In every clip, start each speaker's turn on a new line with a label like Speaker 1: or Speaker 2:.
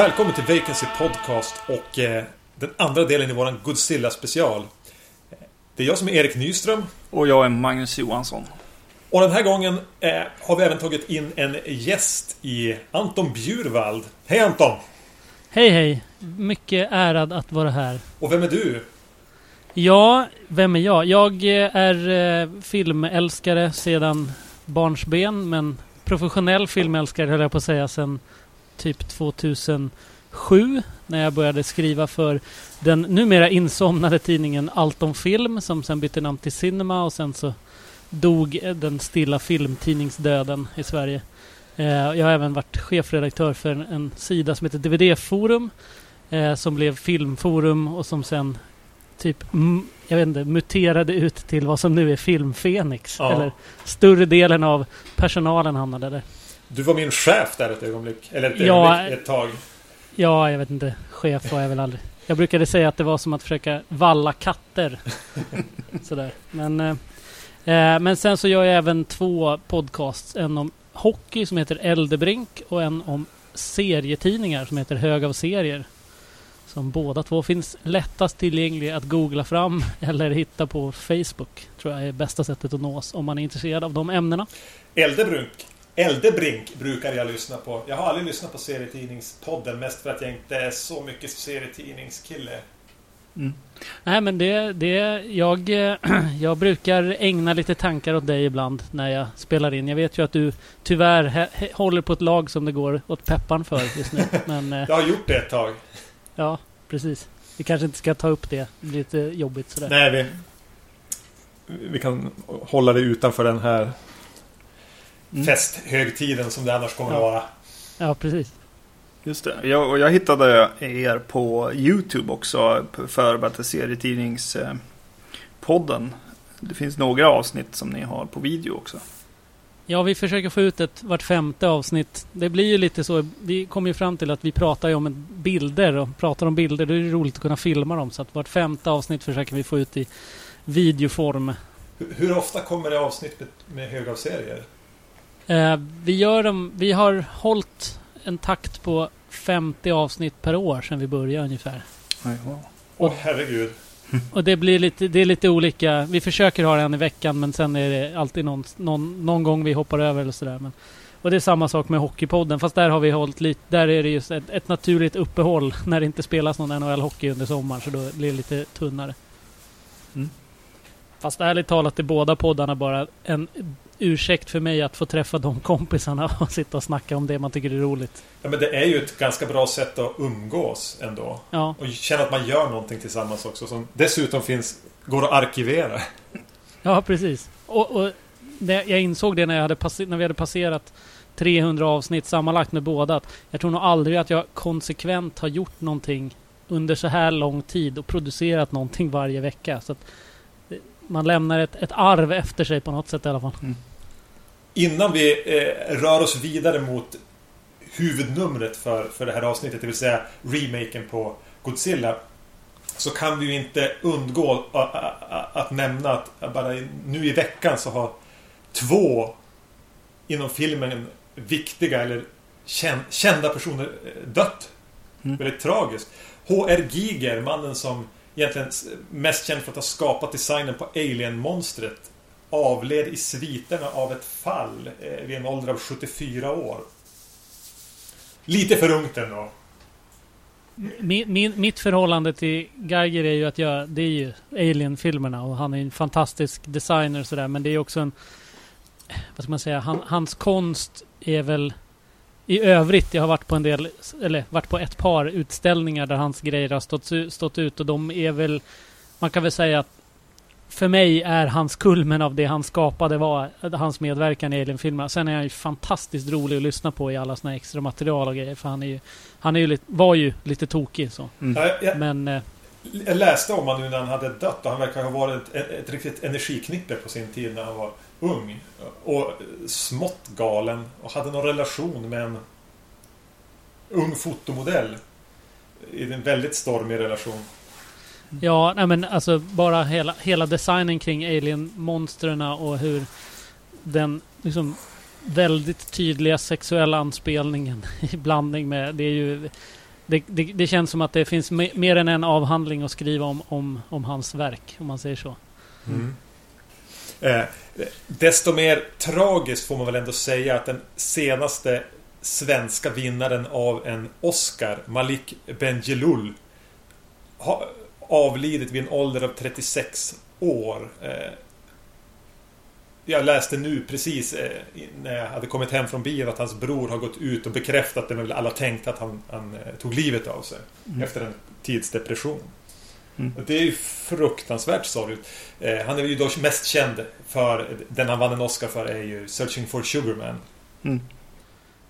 Speaker 1: Välkommen till Vacancy Podcast och eh, den andra delen i våran Godzilla special. Det är jag som är Erik Nyström.
Speaker 2: Och jag är Magnus Johansson.
Speaker 1: Och den här gången eh, har vi även tagit in en gäst i Anton Bjurvald. Hej Anton!
Speaker 3: Hej hej! Mycket ärad att vara här.
Speaker 1: Och vem är du?
Speaker 3: Ja, vem är jag? Jag eh, är eh, filmälskare sedan barnsben, men professionell filmälskare höll jag på att säga sedan typ 2007 när jag började skriva för den numera insomnade tidningen Allt om film som sen bytte namn till Cinema och sen så dog den stilla filmtidningsdöden i Sverige. Eh, jag har även varit chefredaktör för en, en sida som heter DVD-forum eh, som blev Filmforum och som sen typ, jag vet inte, muterade ut till vad som nu är Filmfenix. Ja. Eller större delen av personalen hamnade där.
Speaker 1: Du var min chef där ett ögonblick. Eller ett, ja, ögonblick, ett tag.
Speaker 3: Ja, jag vet inte. Chef var jag väl aldrig. Jag brukade säga att det var som att försöka valla katter. Sådär. Men, eh, eh, men sen så gör jag även två podcasts. En om hockey som heter Eldebrink och en om serietidningar som heter Hög av serier. Som båda två finns lättast tillgängliga att googla fram eller hitta på Facebook. Tror jag är bästa sättet att nås om man är intresserad av de ämnena.
Speaker 1: Eldebrink Eldebrink brukar jag lyssna på. Jag har aldrig lyssnat på serietidningspodden mest för att jag inte är så mycket serietidningskille.
Speaker 3: Mm. Nej men det, det jag, jag brukar ägna lite tankar åt dig ibland när jag spelar in. Jag vet ju att du tyvärr he, he, håller på ett lag som det går åt peppan för just nu. Men,
Speaker 1: jag har gjort det ett tag.
Speaker 3: Ja, precis. Vi kanske inte ska ta upp det. Det blir lite jobbigt sådär.
Speaker 1: Nej, vi, vi kan hålla det utanför den här mm. festhögtiden som det annars kommer
Speaker 3: ja.
Speaker 1: att vara.
Speaker 3: Ja, precis.
Speaker 2: Just det. Jag, och jag hittade er på YouTube också för serietidningspodden. Det finns några avsnitt som ni har på video också.
Speaker 3: Ja, vi försöker få ut ett vart femte avsnitt. Det blir ju lite så. Vi kommer ju fram till att vi pratar ju om bilder och pratar om bilder. Då är det roligt att kunna filma dem. Så att vart femte avsnitt försöker vi få ut i videoform.
Speaker 1: Hur, hur ofta kommer det avsnitt med, med högavserier?
Speaker 3: Eh, vi, gör dem, vi har hållit en takt på 50 avsnitt per år sedan vi började ungefär.
Speaker 1: Åh oh, herregud.
Speaker 3: Och det blir lite, det är lite olika. Vi försöker ha en i veckan men sen är det alltid någon, någon, någon gång vi hoppar över eller sådär. Men, och det är samma sak med Hockeypodden. Fast där har vi hållit lite... Där är det just ett, ett naturligt uppehåll när det inte spelas någon NHL-hockey under sommaren. Så då blir det lite tunnare. Mm. Fast ärligt talat är båda poddarna bara en ursäkt för mig att få träffa de kompisarna och sitta och snacka om det man tycker är roligt.
Speaker 1: Ja, men det är ju ett ganska bra sätt att umgås ändå.
Speaker 3: Ja.
Speaker 1: Och känna att man gör någonting tillsammans också. Som dessutom finns, går att arkivera.
Speaker 3: Ja, precis. Och, och det, jag insåg det när, jag hade när vi hade passerat 300 avsnitt sammanlagt med båda. Att jag tror nog aldrig att jag konsekvent har gjort någonting under så här lång tid och producerat någonting varje vecka. Så att man lämnar ett, ett arv efter sig på något sätt i alla fall. Mm.
Speaker 1: Innan vi eh, rör oss vidare mot huvudnumret för, för det här avsnittet, det vill säga remaken på Godzilla. Så kan vi ju inte undgå att nämna att bara nu i veckan så har två inom filmen viktiga eller kända personer eh, dött. Mm. Väldigt tragiskt. H.R. Giger, mannen som egentligen mest känd för att ha skapat designen på Alien-monstret avled i sviterna av ett fall eh, vid en ålder av 74 år. Lite för ungt ändå.
Speaker 3: Min, min, mitt förhållande till Geiger är ju att jag, det är ju Alien-filmerna och han är en fantastisk designer och sådär men det är också en, vad ska man säga, han, hans konst är väl i övrigt, jag har varit på en del, eller varit på ett par utställningar där hans grejer har stått, stått ut och de är väl, man kan väl säga att för mig är hans kulmen av det han skapade var hans medverkan i Alien-filmerna. Sen är han ju fantastiskt rolig att lyssna på i alla såna extra material och grejer. För han är ju, han är ju lite, var ju lite tokig så.
Speaker 1: Mm. Ja, jag,
Speaker 3: Men... Eh,
Speaker 1: jag läste om honom nu när han hade dött och han verkar ha varit ett, ett, riktigt energiknippe på sin tid när han var ung. Och smått galen och hade någon relation med en ung fotomodell. I en väldigt stormig relation.
Speaker 3: Ja, nej men alltså bara hela, hela designen kring alien-monstren och hur den liksom väldigt tydliga sexuella anspelningen i blandning med... Det är ju det, det, det känns som att det finns me, mer än en avhandling att skriva om, om, om hans verk, om man säger så.
Speaker 1: Mm. Eh, desto mer tragiskt får man väl ändå säga att den senaste svenska vinnaren av en Oscar, Malik Bendjelloul, avlidit vid en ålder av 36 år. Eh, jag läste nu precis eh, när jag hade kommit hem från bion att hans bror har gått ut och bekräftat det men väl alla tänkte att han, han eh, tog livet av sig.
Speaker 2: Mm.
Speaker 1: Efter en tids depression.
Speaker 2: Mm.
Speaker 1: Det är ju fruktansvärt sorgligt. Han är ju då mest känd för, den han vann en Oscar för är ju Searching for Sugarman.
Speaker 2: Mm.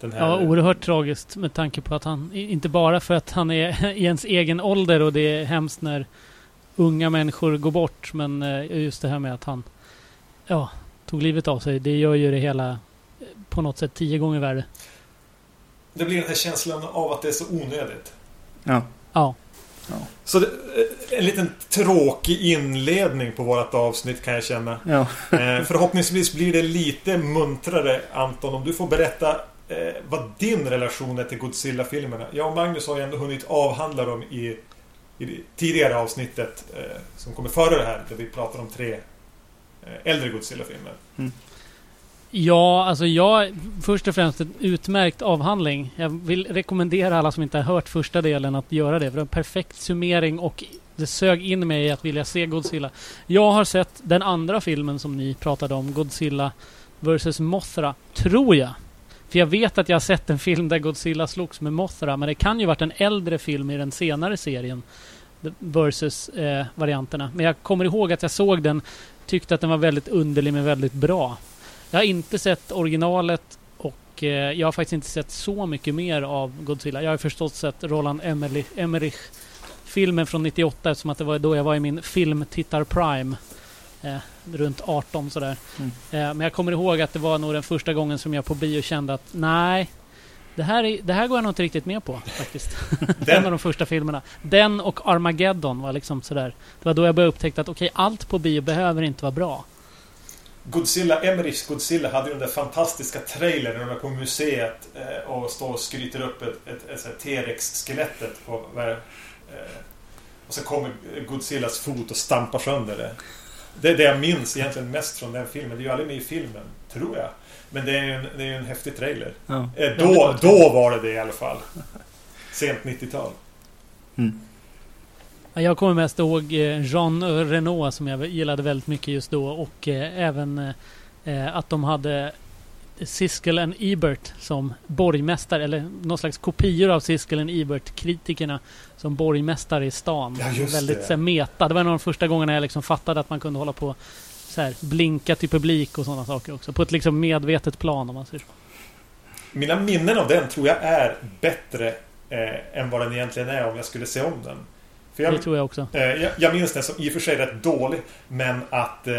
Speaker 1: Den här,
Speaker 3: Ja, oerhört tragiskt med tanke på att han, inte bara för att han är i ens egen ålder och det är hemskt när unga människor går bort, men eh, just det här med att han, ja, tog livet av sig. Det gör ju det hela eh, på något sätt tio gånger värre.
Speaker 1: Det blir den här känslan av att det är så onödigt.
Speaker 2: Ja.
Speaker 3: Ja,
Speaker 1: Så det, eh, en liten tråkig inledning på vårt avsnitt kan jag känna.
Speaker 2: Ja.
Speaker 1: Förhoppningsvis blir det lite muntrare Anton om du får berätta eh, vad din relation är till Godzilla-filmerna. Jag och Magnus har ju ändå hunnit avhandla dem i, i det tidigare avsnittet eh, som kommer före det här där vi pratar om tre eh, äldre Godzilla-filmer.
Speaker 3: Ja, alltså jag... Först och främst en utmärkt avhandling. Jag vill rekommendera alla som inte har hört första delen att göra det. För det är en perfekt summering och det sög in mig i att vilja se Godzilla. Jag har sett den andra filmen som ni pratade om, Godzilla vs Mothra, tror jag. För jag vet att jag har sett en film där Godzilla slogs med Mothra, men det kan ju varit en äldre film i den senare serien. Versus eh, varianterna. Men jag kommer ihåg att jag såg den, tyckte att den var väldigt underlig men väldigt bra. Jag har inte sett originalet och eh, jag har faktiskt inte sett så mycket mer av Godzilla. Jag har förstås sett Roland Emmerich, Emmerich filmen från 98 eftersom att det var då jag var i min filmtittar prime. Eh, runt 18 sådär.
Speaker 2: Mm.
Speaker 3: Eh, men jag kommer ihåg att det var nog den första gången som jag på bio kände att nej, det här, är, det här går jag nog inte riktigt med på faktiskt. en av de första filmerna. Den och Armageddon var liksom sådär. Det var då jag började upptäcka att okej, allt på bio behöver inte vara bra.
Speaker 1: Godzilla, Emmerichs Godzilla hade ju den där fantastiska trailern när de var på museet eh, och står och skryter upp ett, ett, ett, ett T-Rex-skelettet på... Eh, och så kommer Godzillas fot och stampar sönder det. Det är det jag minns egentligen mest från den filmen. Det är ju aldrig med i filmen, tror jag. Men det är ju en, det är en häftig trailer.
Speaker 2: Ja.
Speaker 1: Eh, då, då var det det i alla fall. Sent 90-tal.
Speaker 2: Mm.
Speaker 3: Ja, Jag kommer mest ihåg eh, Jean Renault som jag gillade väldigt mycket just då och eh, även eh, att de hade Siskel and Ebert som borgmästare eller någon slags kopior av Siskel and Ebert-kritikerna som borgmästare i stan.
Speaker 1: Ja,
Speaker 3: väldigt
Speaker 1: det.
Speaker 3: så här, meta. Det var en av de första gångerna jag liksom fattade att man kunde hålla på så här, blinka till publik och sådana saker också. På ett liksom medvetet plan om man säger så.
Speaker 1: Mina minnen av den tror jag är bättre eh, än vad den egentligen är om jag skulle se om den. För
Speaker 3: Det
Speaker 1: jag,
Speaker 3: tror jag också.
Speaker 1: eh, jag, jag minns den som i och för sig rätt dålig, men att eh,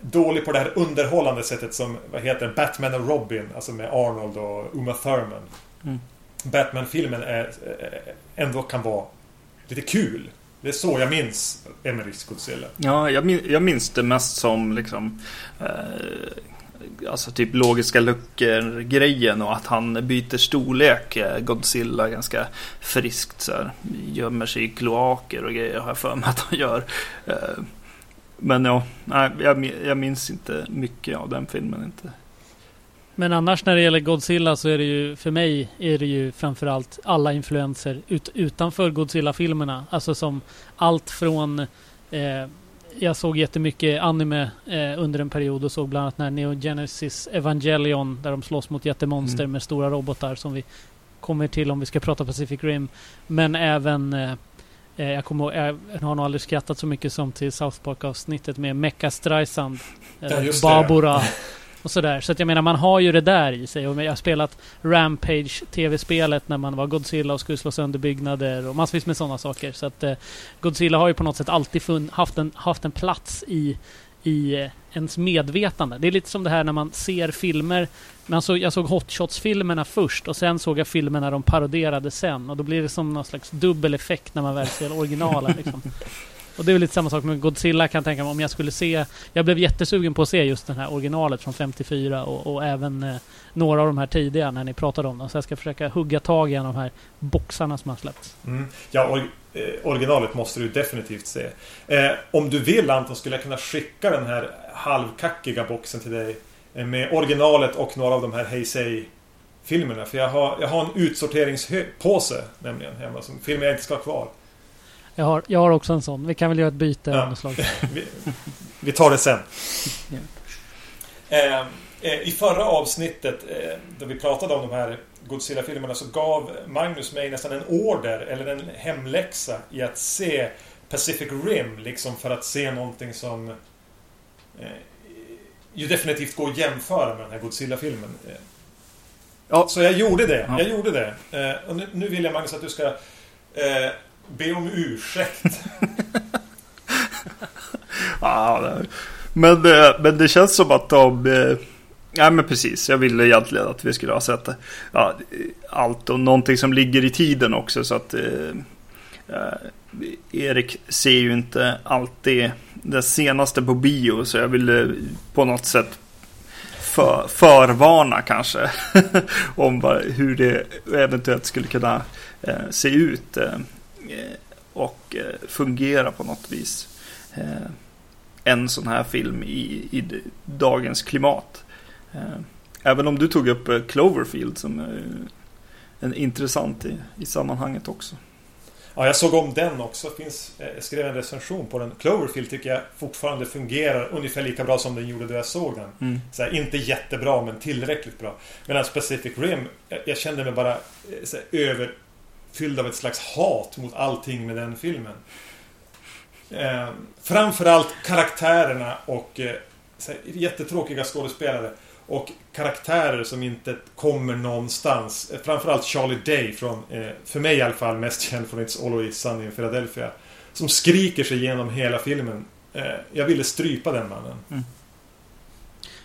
Speaker 1: dålig på det här underhållande sättet som, vad heter den, Batman och Robin, alltså med Arnold och Uma Thurman.
Speaker 2: Mm.
Speaker 1: Batman-filmen är, eh, ändå kan vara lite kul. Det är så jag minns Emmerichs Godzilla.
Speaker 2: Ja, jag, min, jag minns det mest som liksom eh, Alltså typ logiska luckor-grejen och att han byter storlek, eh, Godzilla, ganska friskt så här. Gömmer sig i kloaker och grejer har jag för mig att han gör. Eh, men ja, nej, jag, jag minns inte mycket av den filmen inte.
Speaker 3: Men annars när det gäller Godzilla så är det ju för mig är det ju framförallt alla influenser ut, utanför Godzilla-filmerna. Alltså som allt från eh, jag såg jättemycket anime eh, under en period och såg bland annat när Neo Genesis Evangelion där de slåss mot jättemonster
Speaker 2: Mm.
Speaker 3: med stora robotar som vi kommer till om vi ska prata Pacific Rim. Men även eh, jag kommer ihåg, jag har nog aldrig skrattat så mycket som till South Park-avsnittet med Mecha Streisand. eh,
Speaker 1: Ja.
Speaker 3: Babora. Och sådär. Så att jag menar, man har ju det där i sig. Och jag har spelat Rampage, tv-spelet, när man var Godzilla och skulle slå sönder byggnader och massvis med sådana saker. Så att eh, Godzilla har ju på något sätt alltid fun- haft, en, haft en plats i, i eh, ens medvetande. Det är lite som det här när man ser filmer. Men så, jag såg Hot Shots-filmerna först och sen såg jag filmerna de paroderade sen. Och då blir det som någon slags dubbel effekt när man väl ser originalen. Liksom. Och det är väl lite samma sak med Godzilla kan jag tänka mig om jag skulle se... Jag blev jättesugen på att se just det här originalet från 54 och, och även eh, några av de här tidiga när ni pratade om dem. Så jag ska försöka hugga tag i en av de här boxarna som har släppts.
Speaker 1: Mm. Ja, or eh, originalet måste du definitivt se. Eh, om du vill Anton skulle jag kunna skicka den här halvkackiga boxen till dig. Eh, med originalet och några av de här Heisei filmerna. För jag har, jag har en utsorteringspåse nämligen hemma. Som filmer jag inte ska ha kvar.
Speaker 3: Jag har, jag har också en sån. Vi kan väl göra ett byte
Speaker 1: Ja.
Speaker 3: av något slag.
Speaker 1: vi, vi tar det sen.
Speaker 3: Ja.
Speaker 1: Eh, eh, I förra avsnittet eh, då vi pratade om de här Godzilla-filmerna så gav Magnus mig nästan en order eller en hemläxa i att se Pacific Rim liksom för att se någonting som eh, ju definitivt går att jämföra med den här Godzilla-filmen.
Speaker 2: Ja.
Speaker 1: Så jag gjorde det.
Speaker 2: Ja.
Speaker 1: Jag gjorde det. Eh, och nu, nu vill jag Magnus att du ska eh, be om ursäkt.
Speaker 2: Men, eh, men det känns som att de... eh, Ja men precis, jag ville egentligen att vi skulle ha sett. Ja, allt och någonting som ligger i tiden också så att eh, eh, Erik ser ju inte alltid det senaste på bio så jag ville eh, på något sätt för, förvarna kanske om vad, hur det eventuellt skulle kunna eh, se ut eh, eh, och eh, fungera på något vis. Eh, en sån här film i, i dagens klimat. Eh, Även om du tog upp eh, Cloverfield som är en intressant i, i sammanhanget också.
Speaker 1: Ja, jag såg om den också. Finns, eh, jag skrev en recension på den. Cloverfield tycker jag fortfarande fungerar ungefär lika bra som den gjorde då jag såg den.
Speaker 2: Mm.
Speaker 1: Så här, inte jättebra, men tillräckligt bra. Medan Pacific Rim, jag, jag kände mig bara eh, så här, överfylld av ett slags hat mot allting med den filmen. Eh, framförallt karaktärerna och eh, här, jättetråkiga skådespelare. Och karaktärer som inte kommer någonstans. Framförallt Charlie Day från, eh, för mig i alla fall, mest känd från It's Always Sunny in Philadelphia. Som skriker sig igenom hela filmen. Eh, jag ville strypa den mannen. Mm.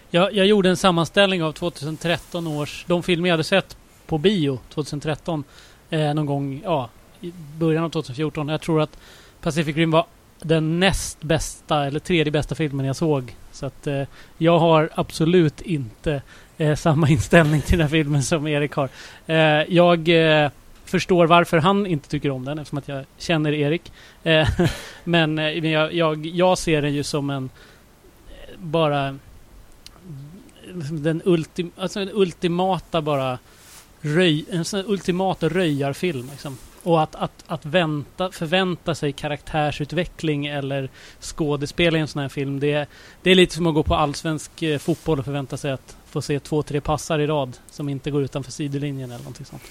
Speaker 3: Jag, jag gjorde en sammanställning av 2013 års... De filmer jag hade sett på bio 2013. Eh, någon gång, ja, i början av 2014. Jag tror att Pacific Rim var den näst bästa, eller tredje bästa filmen jag såg. Så att eh, jag har absolut inte eh, samma inställning till den här filmen som Erik har. Eh, jag eh, förstår varför han inte tycker om den eftersom att jag känner Erik. Eh, men eh, jag, jag, jag ser den ju som en eh, bara liksom den ultim, alltså den ultimata bara röj, en sån ultimat röjarfilm liksom. Och att, att, att vänta, förvänta sig karaktärsutveckling eller skådespel i en sån här film. Det är, det är lite som att gå på allsvensk eh, fotboll och förvänta sig att få se två, tre passar i rad som inte går utanför sidlinjen eller någonting sånt.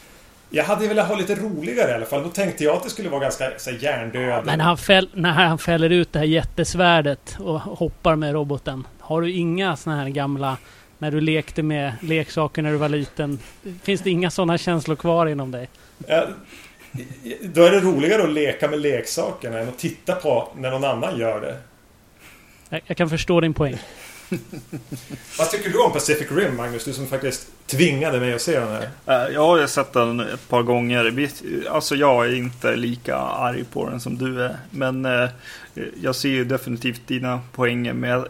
Speaker 1: Jag hade velat ha lite roligare i alla fall. Då tänkte jag att det skulle vara ganska så här, hjärndöd.
Speaker 3: Men han fäll, när han fäller ut det här jättesvärdet och hoppar med roboten. Har du inga såna här gamla när du lekte med leksaker när du var liten. Finns det inga sådana känslor kvar inom dig?
Speaker 1: Ja, då är det roligare att leka med leksakerna än att titta på när någon annan gör det.
Speaker 3: Jag, jag kan förstå din poäng.
Speaker 1: Vad tycker du om Pacific Rim, Magnus? Du som faktiskt tvingade mig att se den här.
Speaker 2: Eh, Jag har ju sett den ett par gånger. Alltså jag är inte lika arg på den som du är. Men eh, jag ser ju definitivt dina poänger. Men jag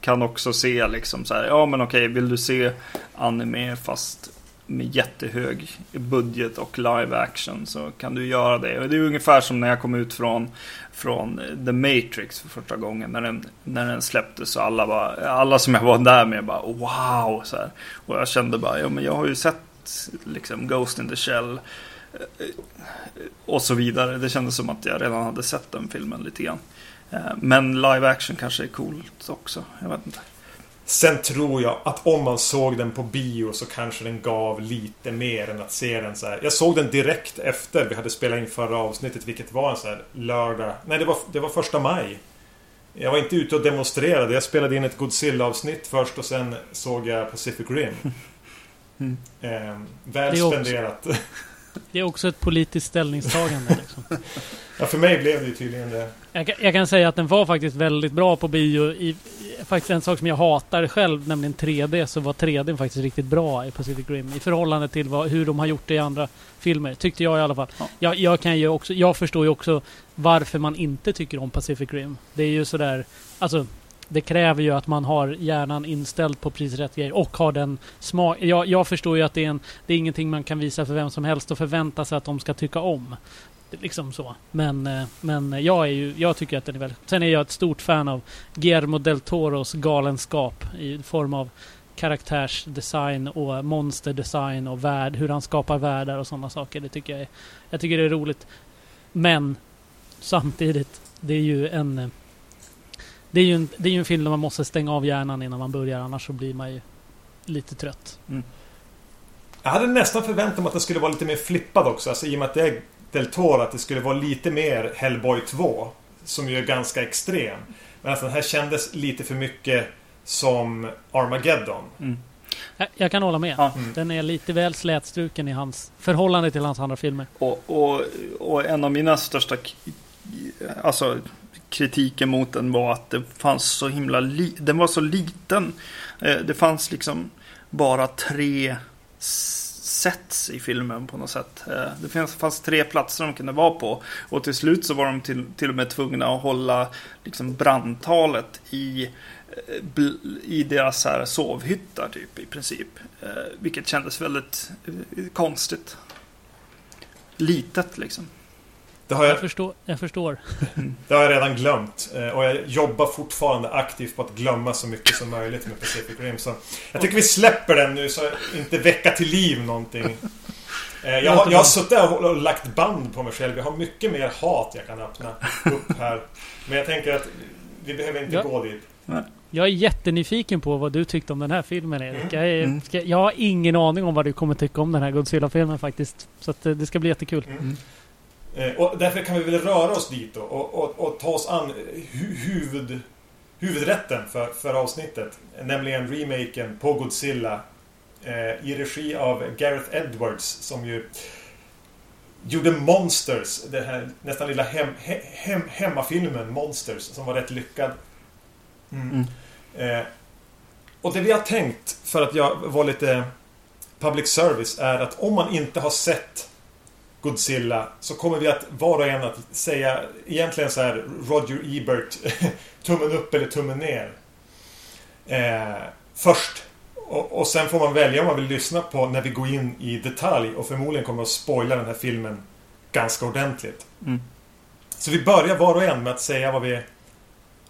Speaker 2: kan också se liksom så här. Ja men okej, vill du se anime fast med jättehög budget och live action så kan du göra det. Och det är ungefär som när jag kom ut från, från eh, The Matrix för första gången. När den, när den släpptes och alla, bara, alla som jag var där med bara wow. Så här. Och jag kände bara, ja men jag har ju sett liksom Ghost in the Shell eh, eh, och så vidare. Det kändes som att jag redan hade sett den filmen lite grann. Men live action kanske är coolt också. Jag vet inte.
Speaker 1: Sen tror jag att om man såg den på bio så kanske den gav lite mer än att se den så här. Jag såg den direkt efter vi hade spelat in förra avsnittet, vilket var en så här lördag. Nej, det var, det var första maj. Jag var inte ute och demonstrerade. Jag spelade in ett Godzilla-avsnitt först och sen såg jag Pacific Rim.
Speaker 2: Mm.
Speaker 1: Eh, väl spenderat.
Speaker 3: Det är också ett politiskt ställningstagande. Liksom.
Speaker 1: Ja, för mig blev det ju tydligen det.
Speaker 3: Jag, kan- jag kan säga att den var faktiskt väldigt bra på bio. I, i- faktiskt en sak som jag hatar själv, nämligen 3D, så var 3D faktiskt riktigt bra i Pacific Rim. I förhållande till vad, hur de har gjort det i andra filmer. Tyckte jag i alla fall.
Speaker 2: Ja.
Speaker 3: Jag, jag, kan ju också, jag förstår ju också varför man inte tycker om Pacific Rim. Det är ju sådär... Alltså, det kräver ju att man har hjärnan inställd på precis rätt grej och har den smak... Jag, jag förstår ju att det är, en, det är ingenting man kan visa för vem som helst och förvänta sig att de ska tycka om. Liksom så. Men, eh, men jag, är ju, jag tycker att den är väldigt... Sen är jag ett stort fan av Guillermo del Toros galenskap i form av karaktärsdesign och monsterdesign och värld, hur han skapar världar och sådana saker. Det tycker jag är, jag tycker det är roligt. Men samtidigt, det är ju en... Det är ju en, det är en film där man måste stänga av hjärnan innan man börjar, annars så blir man ju lite trött.
Speaker 1: Jag hade nästan förväntat mig att det skulle vara lite mer flippad också. Alltså i och med att det är Del Toro, att det skulle vara lite mer Hellboy 2. Som ju är ganska extrem. Men alltså den här kändes lite för mycket som Armageddon.
Speaker 2: Mm.
Speaker 3: Jag, kan hålla med.
Speaker 2: Ja.
Speaker 1: Mm.
Speaker 3: Den är lite väl slätstruken i hans förhållande till hans andra filmer.
Speaker 2: Och, och, och en av mina största alltså, kritiken mot den var att det fanns så himla li- den var så liten. Eh, det fanns liksom bara tre sets i filmen på något sätt. Eh, det fanns, fanns tre platser de kunde vara på. Och till slut så var de till, till och med tvungna att hålla liksom brandtalet i eh, i deras så här sovhyttar typ i princip. Vilket kändes väldigt konstigt. Litet liksom.
Speaker 1: Det har jag,
Speaker 3: Jag förstår. Jag förstår.
Speaker 1: det har jag redan glömt. Eh, Och jag jobbar fortfarande aktivt på att glömma så mycket som möjligt med Pacific Rim. Så jag tycker vi släpper den nu så jag inte väcka till liv någonting. Eh, Jag har, jag har suttit och och lagt band på mig själv. Jag har mycket mer hat jag kan öppna upp här. Men jag tänker att vi behöver inte
Speaker 3: Ja.
Speaker 1: gå dit.
Speaker 3: Jag är jättenyfiken på vad du tyckte om den här filmen Erik. Jag, är,
Speaker 2: Mm.
Speaker 3: ska, jag har ingen aning om vad du kommer tycka om den här Godzilla-filmen faktiskt. Så att, eh, det ska bli jättekul.
Speaker 1: Eh, Och därför kan vi väl röra oss dit då och, och, och ta oss an hu huvud, huvudrätten för, för avsnittet. Nämligen remaken på Godzilla. Eh, I regi av Gareth Edwards som ju gjorde Monsters. Den här nästan lilla hem, he, hem, hemmafilmen Monsters som var rätt lyckad.
Speaker 2: Mm.
Speaker 1: Eh, och det vi har tänkt för att jag var lite public service är att om man inte har sett Godzilla så kommer vi att var och en att säga egentligen så här Roger Ebert tummen upp eller tummen ner. Eh, först. Och, och sen får man välja om man vill lyssna på när vi går in i detalj och förmodligen kommer att spoila den här filmen ganska ordentligt.
Speaker 2: Mm.
Speaker 1: Så vi börjar var och en med att säga vad vi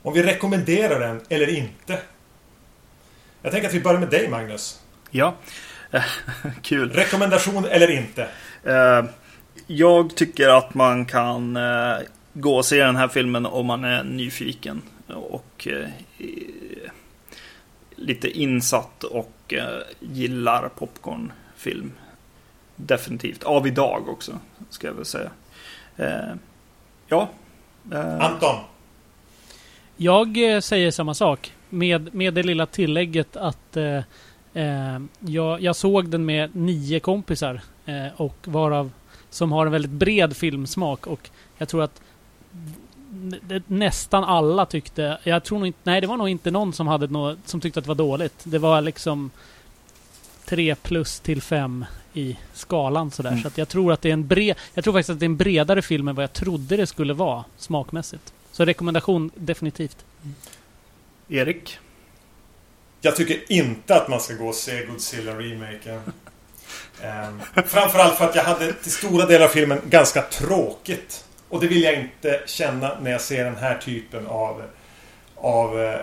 Speaker 1: om vi rekommenderar den eller inte. Jag tänker att vi börjar med dig Magnus.
Speaker 2: Ja, kul.
Speaker 1: Rekommendation eller inte?
Speaker 2: Eh, jag tycker att man kan eh, gå och se den här filmen om man är nyfiken och eh, lite insatt och eh, gillar popcornfilm. Definitivt. Av idag också, ska jag väl säga. Eh, ja. Eh,
Speaker 1: Anton.
Speaker 3: Jag eh, säger samma sak. Med, med det lilla tillägget att eh, eh, jag, jag såg den med nio kompisar. Eh, och varav som har en väldigt bred filmsmak. Och jag tror att nästan alla tyckte... Jag tror nog inte... Nej, det var nog inte någon som, hade nå, som tyckte att det var dåligt. Det var liksom tre plus till fem i skalan sådär.
Speaker 2: Mm.
Speaker 3: Så att jag tror att det är en bred... Jag tror faktiskt att det är en bredare film än vad jag trodde det skulle vara smakmässigt. Så rekommendation definitivt.
Speaker 2: Erik?
Speaker 1: Jag tycker inte att man ska gå och se Godzilla-remaken. Um, framförallt för att jag hade till stora delar av filmen ganska tråkigt. Och det vill jag inte känna när jag ser den här typen av, av eh,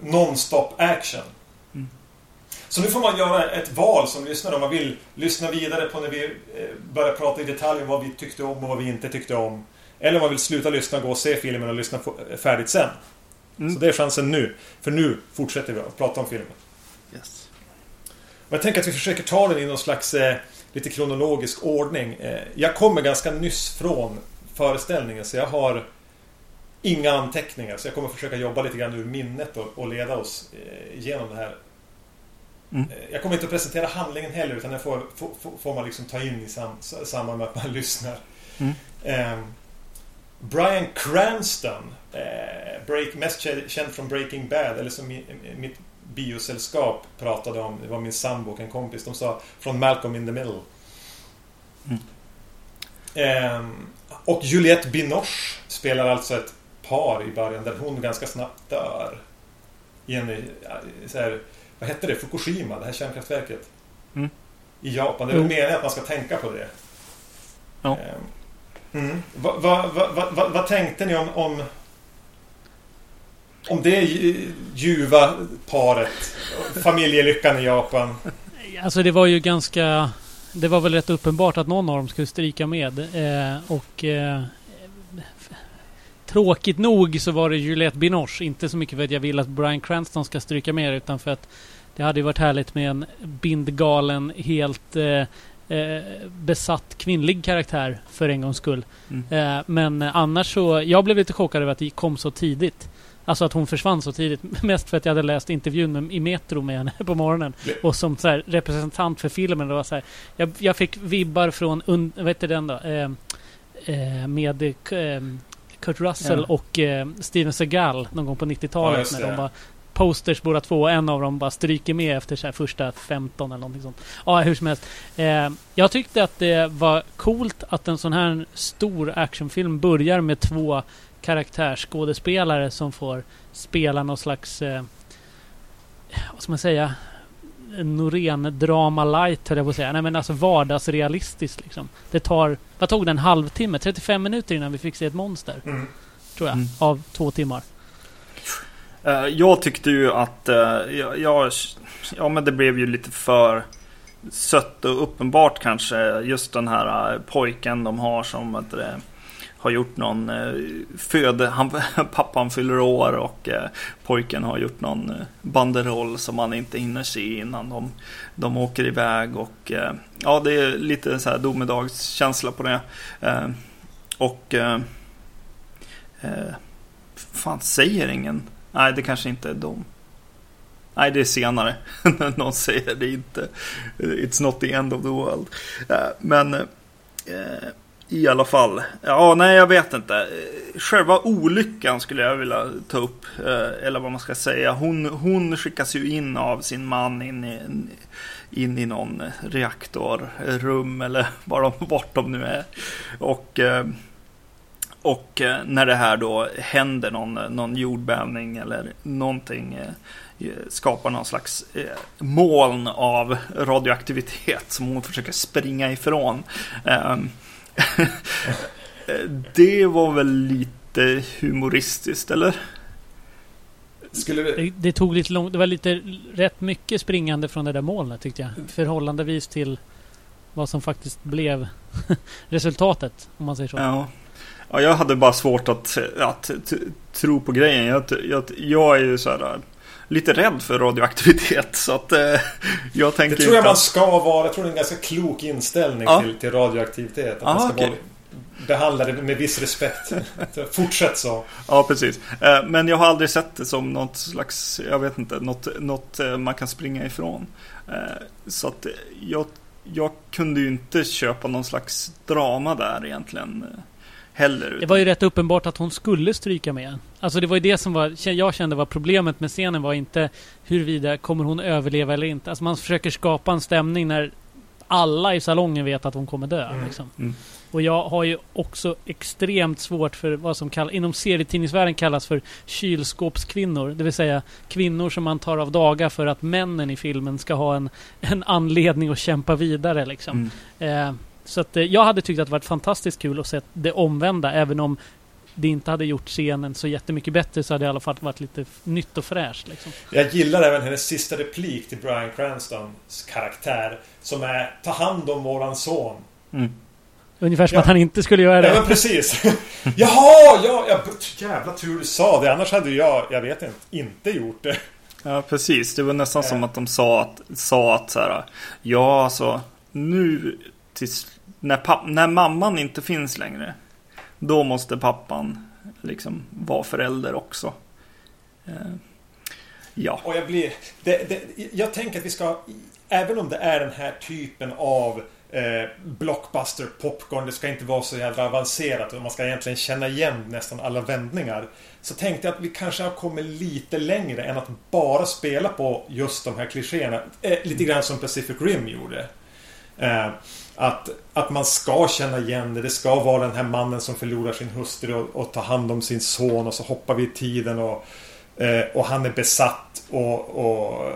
Speaker 1: non-stop action.
Speaker 2: Mm.
Speaker 1: Så nu får man göra ett val som lyssnare om man vill lyssna vidare på när vi eh, börjar prata i detalj om vad vi tyckte om och vad vi inte tyckte om. Eller om man vill sluta lyssna, gå och se filmen och lyssna få- färdigt sen.
Speaker 2: Mm.
Speaker 1: Så det är chansen nu. För nu fortsätter vi att prata om filmen. Jag tänker att vi försöker ta den i någon slags eh, lite kronologisk ordning. Eh, jag kommer ganska nyss från föreställningen så jag har inga anteckningar. Så jag kommer försöka jobba lite grann ur minnet och, och leda oss eh, genom det här. Mm. Jag kommer inte att presentera handlingen heller utan den får, får, får man liksom ta in i sam, samband med att man lyssnar. Mm. Eh, Brian Cranston, eh, break, mest känd från Breaking Bad, eller som mitt biosällskap pratade om, det var min sambo och en kompis, de sa från Malcolm in the Middle. Mm. Eh, och Juliette Binoche spelar alltså ett par i början där hon ganska snabbt dör. I en, så här, vad hette det? Fukushima, det här kärnkraftverket. Mm. I Japan. Det är väl meningen att man ska tänka på det. Ja. Ehm, mm. Vad va, va, va, va, tänkte ni om, om om det ljuva paret? Familjelyckan i Japan?
Speaker 3: Alltså det var ju ganska... Det var väl rätt uppenbart att någon av dem skulle stryka med. Eh, och... Eh, tråkigt nog så var det Juliette Binoche. Inte så mycket för att jag vill att Brian Cranston ska stryka med utan för att det hade ju varit härligt med en bindgalen, helt eh, eh, besatt kvinnlig karaktär för en gångs skull. Mm. Eh, men annars så, jag blev lite chockad över att det kom så tidigt. Alltså att hon försvann så tidigt. Mest för att jag hade läst intervjun i Metro med henne på morgonen. Och som så här, representant för filmen. Det var så här, jag, jag fick vibbar från, un, vad heter den då? Eh, eh, med eh, Kurt Russell ja. och eh, Steven Seagal någon gång på 90-talet. Ja, när de var posters båda två. En av dem bara stryker med efter så första 15 eller någonting sånt. Ja, hur som helst. Eh, jag tyckte att det var coolt att en sån här stor actionfilm börjar med två karaktärsskådespelare som får spela någon slags... Eh, vad ska man säga? Norén-drama light höll jag på att säga. Nej men alltså vardagsrealistiskt liksom. Det tar... Vad tog det? En halvtimme? 35 minuter innan vi fick se ett monster. Mm. Tror jag. Mm. Av två timmar.
Speaker 2: Uh, jag tyckte ju att... Uh, jag, jag, ja men det blev ju lite för sött och uppenbart kanske. Just den här uh, pojken de har som... Att det, har gjort någon eh, föd, han, pappan fyller år och eh, pojken har gjort någon eh, banderoll som man inte hinner se innan de, de åker iväg och eh, ja det är lite så här domedagskänsla på det. Eh, och eh, eh fan säger ingen? Nej det kanske inte är de. Nej, det är senare. Någon säger det inte. It's not the end of the world. Eh, men i alla fall. Ja, nej jag vet inte. Själva olyckan skulle jag vilja ta upp. Eh, eller vad man ska säga. Hon, hon skickas ju in av sin man in i, in i någon reaktorrum. Eller var de, vart de nu är. Och, eh, och eh, när det här då händer någon, någon jordbävning eller någonting skapar någon slags moln av radioaktivitet som hon försöker springa ifrån. Ehm, det var väl lite humoristiskt, eller?
Speaker 3: Skulle vi... det, det, tog lite långt. Det var lite rätt mycket springande från det där molnet tyckte jag. Förhållandevis till vad som faktiskt blev resultatet, om man säger så.
Speaker 2: Ja. ja, jag hade bara svårt att, att tro på grejen. Jag, jag, jag är ju så här lite rädd för radioaktivitet. Så att eh, jag tänker
Speaker 1: Det tror jag man ska vara. Jag tror det är en ganska klok inställning ja. till, till radioaktivitet. Att ah, man ska okay. vara, behandla det med viss respekt. Fortsätt så.
Speaker 2: Ja, precis. Eh, men jag har aldrig sett det som något slags, jag vet inte, något, något eh, man kan springa ifrån. Eh, så att jag, jag kunde ju inte köpa någon slags drama där egentligen heller.
Speaker 3: Det var ju rätt uppenbart att hon skulle stryka med. Alltså det var ju det som var, jag kände var problemet med scenen var inte huruvida kommer hon överleva eller inte. Alltså man försöker skapa en stämning när alla i salongen vet att hon kommer dö. Mm. Liksom. Mm. Och jag har ju också extremt svårt för vad som kallas, inom serietidningsvärlden kallas för kylskåpskvinnor. Det vill säga kvinnor som man tar av dagar för att männen i filmen ska ha en, en anledning att kämpa vidare. Liksom. Mm. Eh, så att, eh, jag hade tyckt att det varit fantastiskt kul att se det omvända. Även om det inte hade gjort scenen så jättemycket bättre så hade det i alla fall varit lite nytt och fräscht. Liksom.
Speaker 1: Jag gillar även hennes sista replik till Brian Cranstons karaktär. Som är Ta hand om våran son. Mm.
Speaker 3: Ungefär som ja. att han inte skulle göra det.
Speaker 1: Ja, men precis. Jaha! Ja, ja, jävla tur du sa det. Annars hade jag, jag vet inte, inte gjort det.
Speaker 2: Ja, precis. Det var nästan äh. som att de sa att, sa att så här, Ja, alltså nu tills när, papp, när mamman inte finns längre, då måste pappan liksom vara förälder också. Eh, Ja.
Speaker 1: Och jag blir... Det, det, jag tänker att vi ska... Även om det är den här typen av eh, blockbuster popcorn. Det ska inte vara så jävla avancerat och man ska egentligen känna igen nästan alla vändningar. Så tänkte jag att vi kanske har kommit lite längre än att bara spela på just de här klichéerna. Eh, lite grann som Pacific Rim gjorde. Eh, att, att man ska känna igen det. Det ska vara den här mannen som förlorar sin hustru och, och tar hand om sin son och så hoppar vi i tiden och, eh, och han är besatt och, och,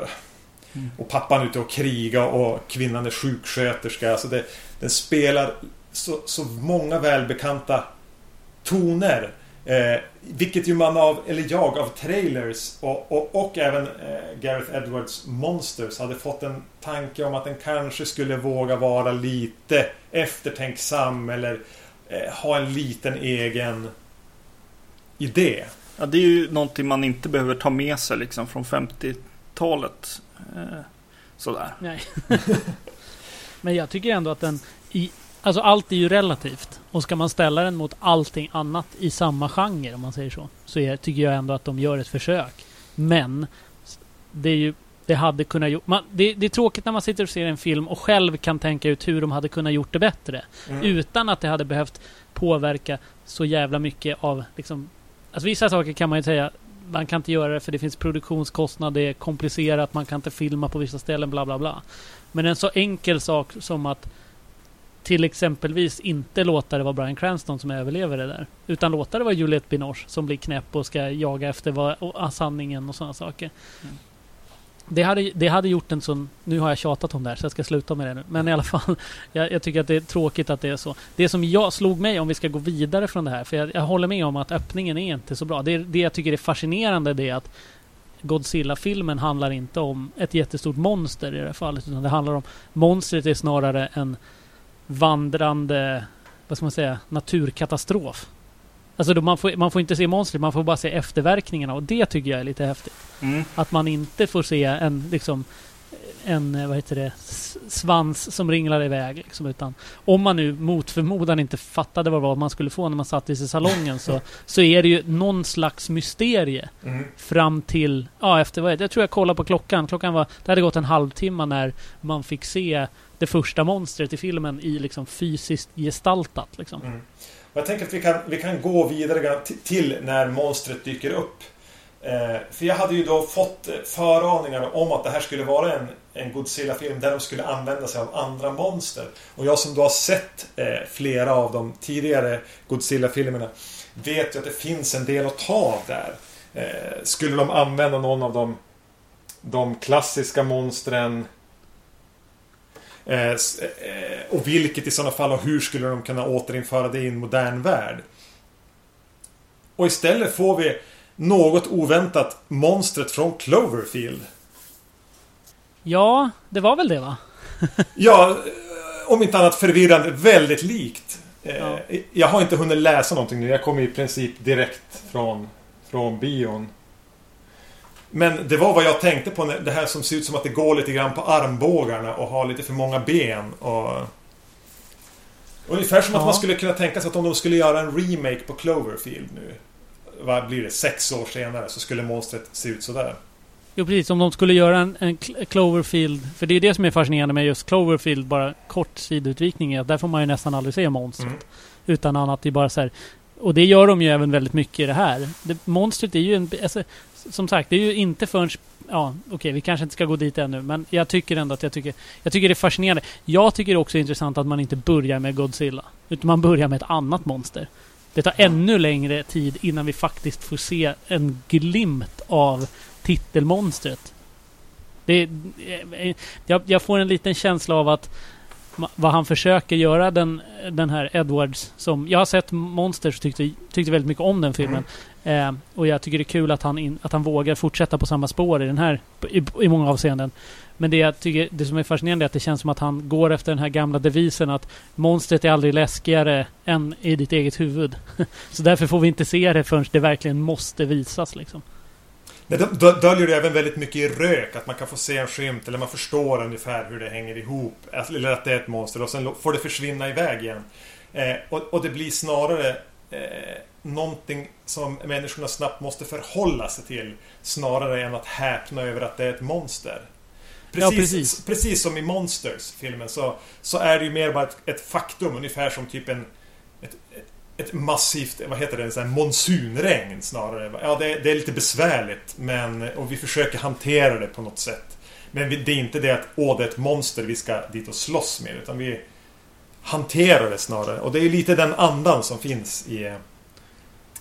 Speaker 1: och pappan är ute och krigar och kvinnan är sjuksköterska. Alltså det, den spelar så, så många välbekanta toner. Eh, vilket ju man av, eller jag, av trailers och, och, och även eh, Gareth Edwards Monsters hade fått en tanke om att den kanske skulle våga vara lite eftertänksam eller eh, ha en liten egen idé.
Speaker 2: Ja, det är ju någonting man inte behöver ta med sig liksom från 50-talet. Eh, sådär.
Speaker 3: Nej. Men jag tycker ändå att den i Alltså allt är ju relativt. Och ska man ställa den mot allting annat i samma genre, om man säger så, så är, tycker jag ändå att de gör ett försök. Men det är ju det hade kunnat gjort... Man, det, det, är tråkigt när man sitter och ser en film och själv kan tänka ut hur de hade kunnat gjort det bättre. Mm. Utan att det hade behövt påverka så jävla mycket av liksom... Alltså vissa saker kan man ju säga man kan inte göra det för det finns produktionskostnader, det är komplicerat, man kan inte filma på vissa ställen, bla bla bla. Men en så enkel sak som att till exempelvis inte låta det vara Brian Cranston som överlever det där. Utan låta det vara Juliette Binoche som blir knäpp och ska jaga efter vad, och, sanningen och sådana saker. Mm. Det hade, det hade gjort en sån... Nu har jag tjatat om det här så jag ska sluta med det nu. Men i alla fall, jag, jag, tycker att det är tråkigt att det är så. Det som jag slog mig om vi ska gå vidare från det här, för jag, jag håller med om att öppningen är inte så bra. Det, det jag tycker är fascinerande det är att Godzilla-filmen handlar inte om ett jättestort monster i det här fallet. Utan det handlar om... Monstret är snarare en vandrande, vad ska man säga, naturkatastrof. Alltså man, får, man får inte se monstret, man får bara se efterverkningarna och det tycker jag är lite häftigt. Mm. Att man inte får se en liksom en, vad heter det, svans som ringlar iväg. Liksom, utan om man nu mot förmodan inte fattade vad det var man skulle få när man satt i salongen så, så är det ju någon slags mysterie. Mm. Fram till, ja efter vad är det? Jag tror jag kollade på klockan. Klockan var, det hade gått en halvtimme när man fick se det första monstret i filmen i liksom fysiskt gestaltat. Liksom. Mm.
Speaker 1: Jag tänker att vi kan, vi kan gå vidare till när monstret dyker upp. Eh, för jag hade ju då fått eh, föraningar om att det här skulle vara en, en Godzilla-film där de skulle använda sig av andra monster. Och jag som då har sett eh, flera av de tidigare Godzilla-filmerna vet ju att det finns en del att ta av där. Eh, skulle de använda någon av de, de klassiska monstren Eh, eh, och vilket i sådana fall och hur skulle de kunna återinföra det i en modern värld? Och istället får vi något oväntat monstret från Cloverfield.
Speaker 3: Ja, det var väl det va?
Speaker 1: ja, om inte annat förvirrande. Väldigt likt. Eh, ja. Jag har inte hunnit läsa någonting nu. Jag kom i princip direkt från, från bion. Men det var vad jag tänkte på. Det här som ser ut som att det går lite grann på armbågarna och har lite för många ben. Och... Ungefär som ja. att man skulle kunna tänka sig att om de skulle göra en remake på Cloverfield nu. Vad blir det? Sex år senare så skulle monstret se ut sådär.
Speaker 3: Jo precis, om de skulle göra en, en Cloverfield. För det är det som är fascinerande med just Cloverfield, bara kort sidutvikning, är att där får man ju nästan aldrig se monstret. Mm. Utan annat, det är bara så här, Och det gör de ju även väldigt mycket i det här. Det, monstret är ju en... Alltså, som sagt, det är ju inte förrän... Ja, okej, okay, vi kanske inte ska gå dit ännu, men jag tycker ändå att jag tycker... Jag tycker det är fascinerande. Jag tycker också det är intressant att man inte börjar med Godzilla. Utan man börjar med ett annat monster. Det tar ännu längre tid innan vi faktiskt får se en glimt av titelmonstret. Det, jag, jag får en liten känsla av att vad han försöker göra den, den här Edwards som... Jag har sett Monsters och tyckte, tyckte väldigt mycket om den filmen. Mm. Eh, och jag tycker det är kul att han, in, att han vågar fortsätta på samma spår i den här i, i många avseenden. Men det jag tycker, det som är fascinerande är att det känns som att han går efter den här gamla devisen att monstret är aldrig läskigare än i ditt eget huvud. Så därför får vi inte se det förrän det verkligen måste visas liksom.
Speaker 1: Det döljer det även väldigt mycket i rök. Att man kan få se en skymt eller man förstår ungefär hur det hänger ihop. Eller att det är ett monster och sen får det försvinna iväg igen. Eh, och, och, det blir snarare eh, någonting som människorna snabbt måste förhålla sig till snarare än att häpna över att det är ett monster. Precis,
Speaker 3: Ja, precis.
Speaker 1: precis som i Monsters, filmen, så, så är det ju mer bara ett, ett faktum, ungefär som typ en ett, ett, massivt, vad heter det, här monsunregn snarare. Ja, det, det är lite besvärligt, men, och vi försöker hantera det på något sätt. Men vi, det är inte det att åh, det är ett monster vi ska dit och slåss med, utan vi hanterar det snarare. Och det är lite den andan som finns i,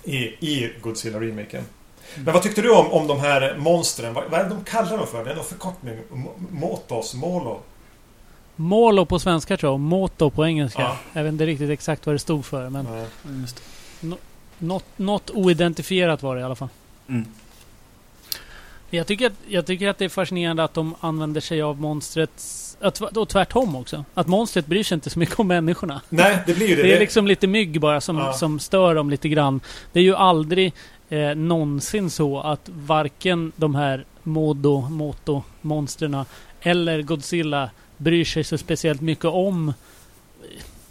Speaker 1: i, i Godzilla-remaken. Men vad tyckte du om, om de här monstren? Vad, vad är det de kallar dem för? Det är någon förkortning. Motos? Molo?
Speaker 3: Molo på svenska tror jag, och Moto på engelska.
Speaker 1: Ja.
Speaker 3: Jag vet inte riktigt exakt vad det stod för, men
Speaker 2: det.
Speaker 3: något, något oidentifierat var det i alla fall.
Speaker 2: Mm.
Speaker 3: Jag tycker, att, jag tycker att det är fascinerande att de använder sig av monstrets... att- Och tvärtom också. Att monstret bryr sig inte så mycket om människorna.
Speaker 1: Nej, det blir ju det.
Speaker 3: Det är liksom lite mygg bara som,
Speaker 1: Ja.
Speaker 3: som stör dem lite grann. Det är ju aldrig eh, någonsin så att varken de här Modo, Moto, monsterna eller Godzilla bryr sig så speciellt mycket om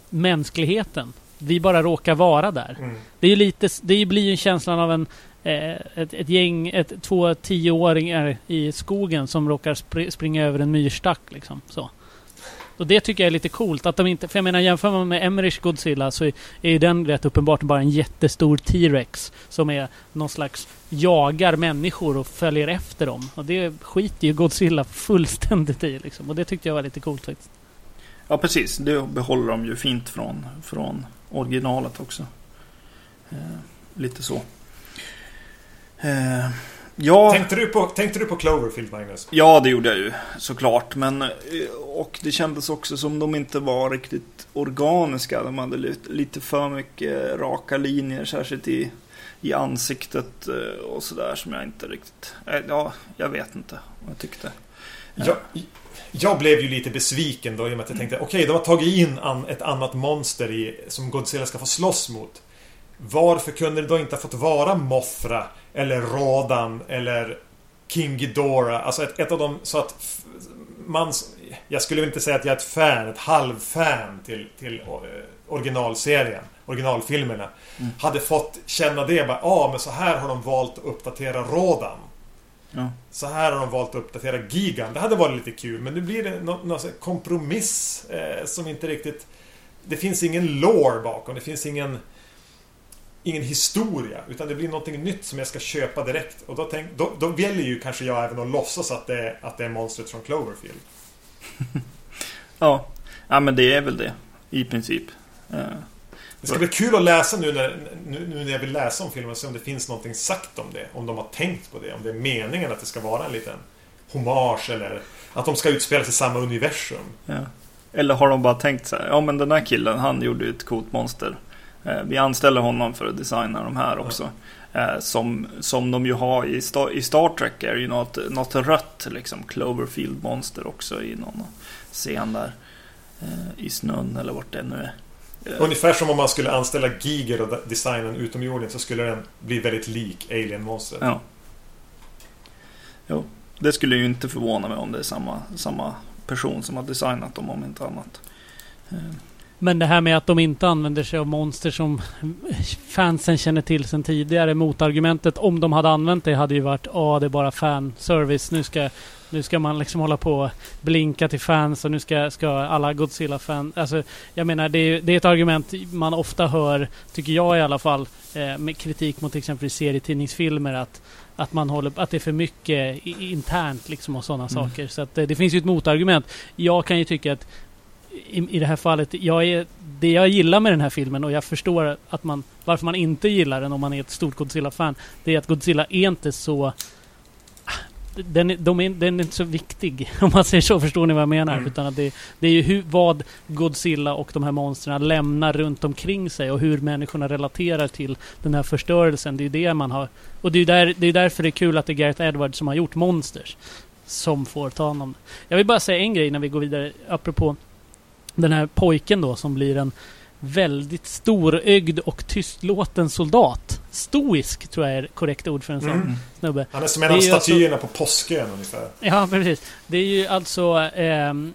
Speaker 3: mänskligheten. Vi bara råkar vara där.
Speaker 1: Mm.
Speaker 3: Det är ju lite, det blir ju känslan av en eh, ett, ett gäng, ett, två tioåringar i skogen som råkar spr springa över en myrstack liksom. Så. Och det tycker jag är lite coolt. Att de inte, för jag menar jämför man med Emmerich Godzilla så är, är ju den rätt uppenbart bara en jättestor T-Rex. Som är någon slags jagar människor och följer efter dem. Och det skiter ju Godzilla fullständigt i liksom. Och det tyckte jag var lite coolt faktiskt.
Speaker 2: Ja, precis. Det behåller de ju fint från, från originalet också. Eh, lite så. Eh, ja,
Speaker 1: Tänkte, du på, tänkte du på Cloverfield, Magnus?
Speaker 2: ja, det gjorde jag ju såklart. Men, eh, och det kändes också som de inte var riktigt organiska. De hade lite, lite för mycket raka linjer, särskilt i, i ansiktet eh, och sådär som jag inte riktigt... eh, Ja, jag vet inte vad jag tyckte.
Speaker 1: Jag, jag blev ju lite besviken då i och med att jag tänkte okej, de har tagit in an, ett annat monster i, som Godzilla ska få slåss mot. Varför kunde det då inte ha fått vara Mothra eller Rodan eller King Ghidorah? Alltså ett, ett av dem så att man... Jag skulle inte säga att jag är ett fan, ett halvfan till, till eh, originalserien, originalfilmerna.
Speaker 2: Mm.
Speaker 1: Hade fått känna det bara, ja ah, men så här har de valt att uppdatera Rodan.
Speaker 2: Ja.
Speaker 1: Så här har de valt att uppdatera Gigan. Det hade varit lite kul, men nu blir det någon, någon kompromiss eh, som inte riktigt... Det finns ingen lore bakom, det finns ingen... Ingen historia, utan det blir någonting nytt som jag ska köpa direkt. Och då, tänk, då, då väljer ju kanske jag även att låtsas att det, är- att det är monstret från Cloverfield.
Speaker 2: Ja. ja, men det är väl det. I princip. Eh,
Speaker 1: Det ska bli kul att läsa nu när, nu, nu när jag vill läsa om filmen, se om det finns någonting sagt om det. Om de har tänkt på det. Om det är meningen att det ska vara en liten hommage eller att de ska utspelas i samma universum.
Speaker 2: Ja. Eller har de bara tänkt så här, ja men den här killen, han gjorde ju ett coolt monster. Eh, vi anställer honom för att designa de här också. Eh, som, som de ju har i Star, i Star Trek är ju något, något rött liksom, Cloverfield monster också i någon scen där. Eh, I snön eller vart det nu är.
Speaker 1: Ungefär som om man skulle anställa Giger och de- designa en utomjording så skulle den bli väldigt lik Alien-monstret.
Speaker 2: Ja. Jo, det skulle ju inte förvåna mig om det är samma, samma person som har designat dem om inte annat.
Speaker 3: Men det här med att de inte använder sig av monster som fansen känner till sedan tidigare. Motargumentet om de hade använt det hade ju varit ja det är bara fanservice. Nu ska, nu ska man liksom hålla på och blinka till fans och nu ska, ska alla Godzilla-fans... Alltså, jag menar det är, det är ett argument man ofta hör, tycker jag i alla fall, eh, med kritik mot exempelvis serietidningsfilmer att att, man håller, att det är för mycket internt liksom och sådana
Speaker 2: Mm.
Speaker 3: saker. Så att, eh, det finns ju ett motargument. Jag kan ju tycka att i, i det här fallet, jag är, det jag gillar med den här filmen och jag förstår att man, varför man inte gillar den om man är ett stort Godzilla-fan. Det är att Godzilla är inte så... Den är, de är, den är inte så viktig, om man säger så. Förstår ni vad jag menar?
Speaker 1: Mm.
Speaker 3: Utan att det, det är ju hur, vad Godzilla och de här monstren lämnar runt omkring sig och hur människorna relaterar till den här förstörelsen. Det är ju det man har... Och det är ju där, det är därför det är kul att det är Gareth Edwards som har gjort Monsters. Som får ta honom. Jag vill bara säga en grej när vi går vidare, apropå den här pojken då som blir en väldigt storögd och tystlåten soldat. Stoisk tror jag är korrekt ord för en sån
Speaker 1: Mm.
Speaker 3: snubbe.
Speaker 1: Han är som en av
Speaker 3: alltså-
Speaker 1: statyerna på Påskön ungefär.
Speaker 3: Ja, precis. Det är ju alltså... ehm,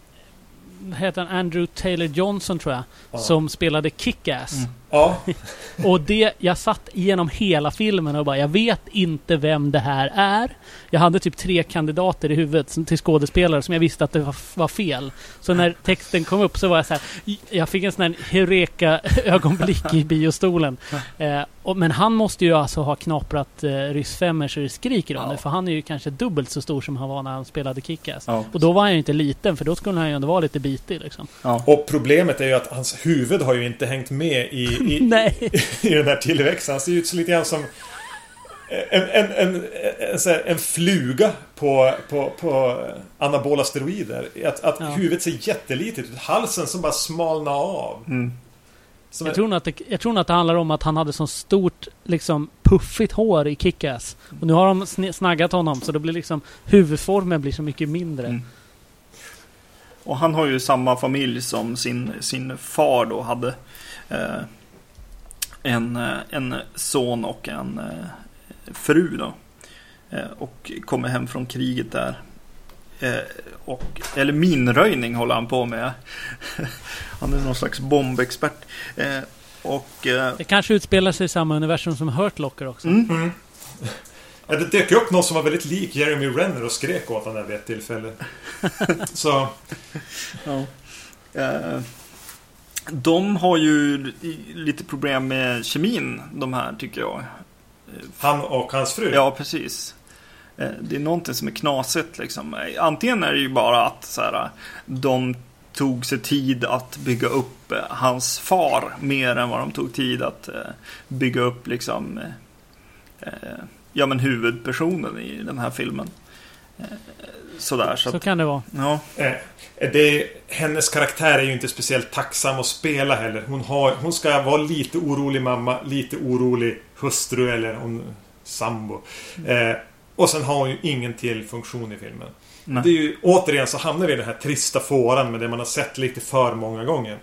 Speaker 3: heter han Andrew Taylor Johnson tror jag.
Speaker 1: Ja.
Speaker 3: Som spelade Kick-Ass.
Speaker 2: Mm.
Speaker 1: Ja,
Speaker 3: Och det, jag satt igenom hela filmen och bara, jag vet inte vem det här är. Jag hade typ tre kandidater i huvudet som- till skådespelare som jag visste att det var, var fel. Så när texten kom upp så var jag så här, jag fick en sån här Heureka-ögonblick i biostolen. Eh, och, men han måste ju alltså ha knaprat eh, Ryss Femmer så det skriker om
Speaker 2: Ja.
Speaker 3: det. För han är ju kanske dubbelt så stor som han var när han spelade Kick-Ass.
Speaker 2: Ja.
Speaker 3: Och då var han ju inte liten, för då skulle han ju ändå vara lite bitig liksom.
Speaker 2: Ja.
Speaker 1: och problemet är ju att hans huvud har ju inte hängt med i, i,
Speaker 3: Nej.
Speaker 1: i den här tillväxten. Han ser ut så lite grann som en, en, en, en, fluga på, på, på anabola steroider. Att, att
Speaker 3: Ja.
Speaker 1: huvudet ser jättelitet ut. Halsen som bara smalnar av.
Speaker 2: Mm.
Speaker 3: Jag tror, att det, jag tror nog att det handlar om att han hade så stort, liksom puffigt hår i Kick-Ass. Och nu har de sn- snaggat honom så då blir liksom huvudformen blir så mycket mindre.
Speaker 2: Mm. Och han har ju samma familj som sin, sin far då hade. Eh, en, eh, en son och en eh, fru då. Eh, och kommer hem från kriget där. Och, eller minröjning håller han på med. han är någon slags bombexpert. Och
Speaker 3: Det kanske utspelar sig i samma universum som Hurt Locker också.
Speaker 2: mm,
Speaker 1: Mm. Ja, det dök upp någon som var väldigt lik Jeremy Renner och skrek åt honom vid ett tillfälle. Så...
Speaker 2: Ja. De har ju lite problem med kemin, de här tycker jag.
Speaker 1: Han och hans fru.
Speaker 2: Ja, precis. Eh, Det är någonting som är knasigt liksom. Antingen är det ju bara att så här, de tog sig tid att bygga upp eh, hans far mer än vad de tog tid att eh, bygga upp liksom ja men huvudpersonen i den här filmen. Sådär så
Speaker 3: Så
Speaker 2: att,
Speaker 3: kan det vara.
Speaker 2: ja.
Speaker 1: Eh, det, hennes karaktär är ju inte speciellt tacksam att spela heller. Hon, har, hon ska vara lite orolig mamma, lite orolig hustru eller hon, sambo. Eh, och sen har hon ju ingen till funktion i filmen.
Speaker 2: Nej.
Speaker 1: Det är ju, återigen så hamnar vi i den här trista fåran med det man har sett lite för många gånger.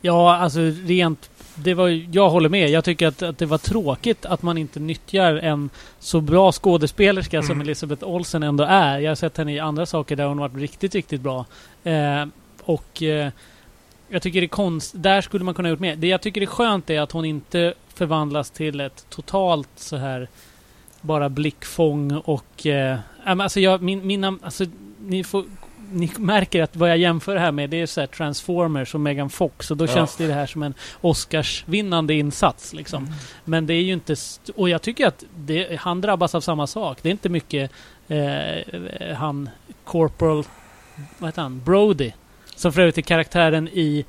Speaker 3: Ja, alltså rent... Det var, jag håller med. Jag tycker att, att det var tråkigt att man inte nyttjar en så bra skådespelerska som
Speaker 1: Mm.
Speaker 3: Elisabeth Olsen ändå är. Jag har sett henne i andra saker där hon varit riktigt, riktigt bra. Eh, och eh, jag tycker det är konst... Där skulle man kunna ha gjort mer. Det jag tycker är skönt är att hon inte förvandlas till ett totalt så här bara blickfång och... Eh, alltså jag, min, mina... Alltså, ni får ni märker att vad jag jämför här med det är så här Transformers och Megan Fox och då
Speaker 1: Ja.
Speaker 3: känns det, det här som en Oscarsvinnande insats liksom. Men det är ju inte... St- och jag tycker att det, han drabbas av samma sak. Det är inte mycket eh, han Corporal... Vad heter han? Brody. Som för övrigt är karaktären i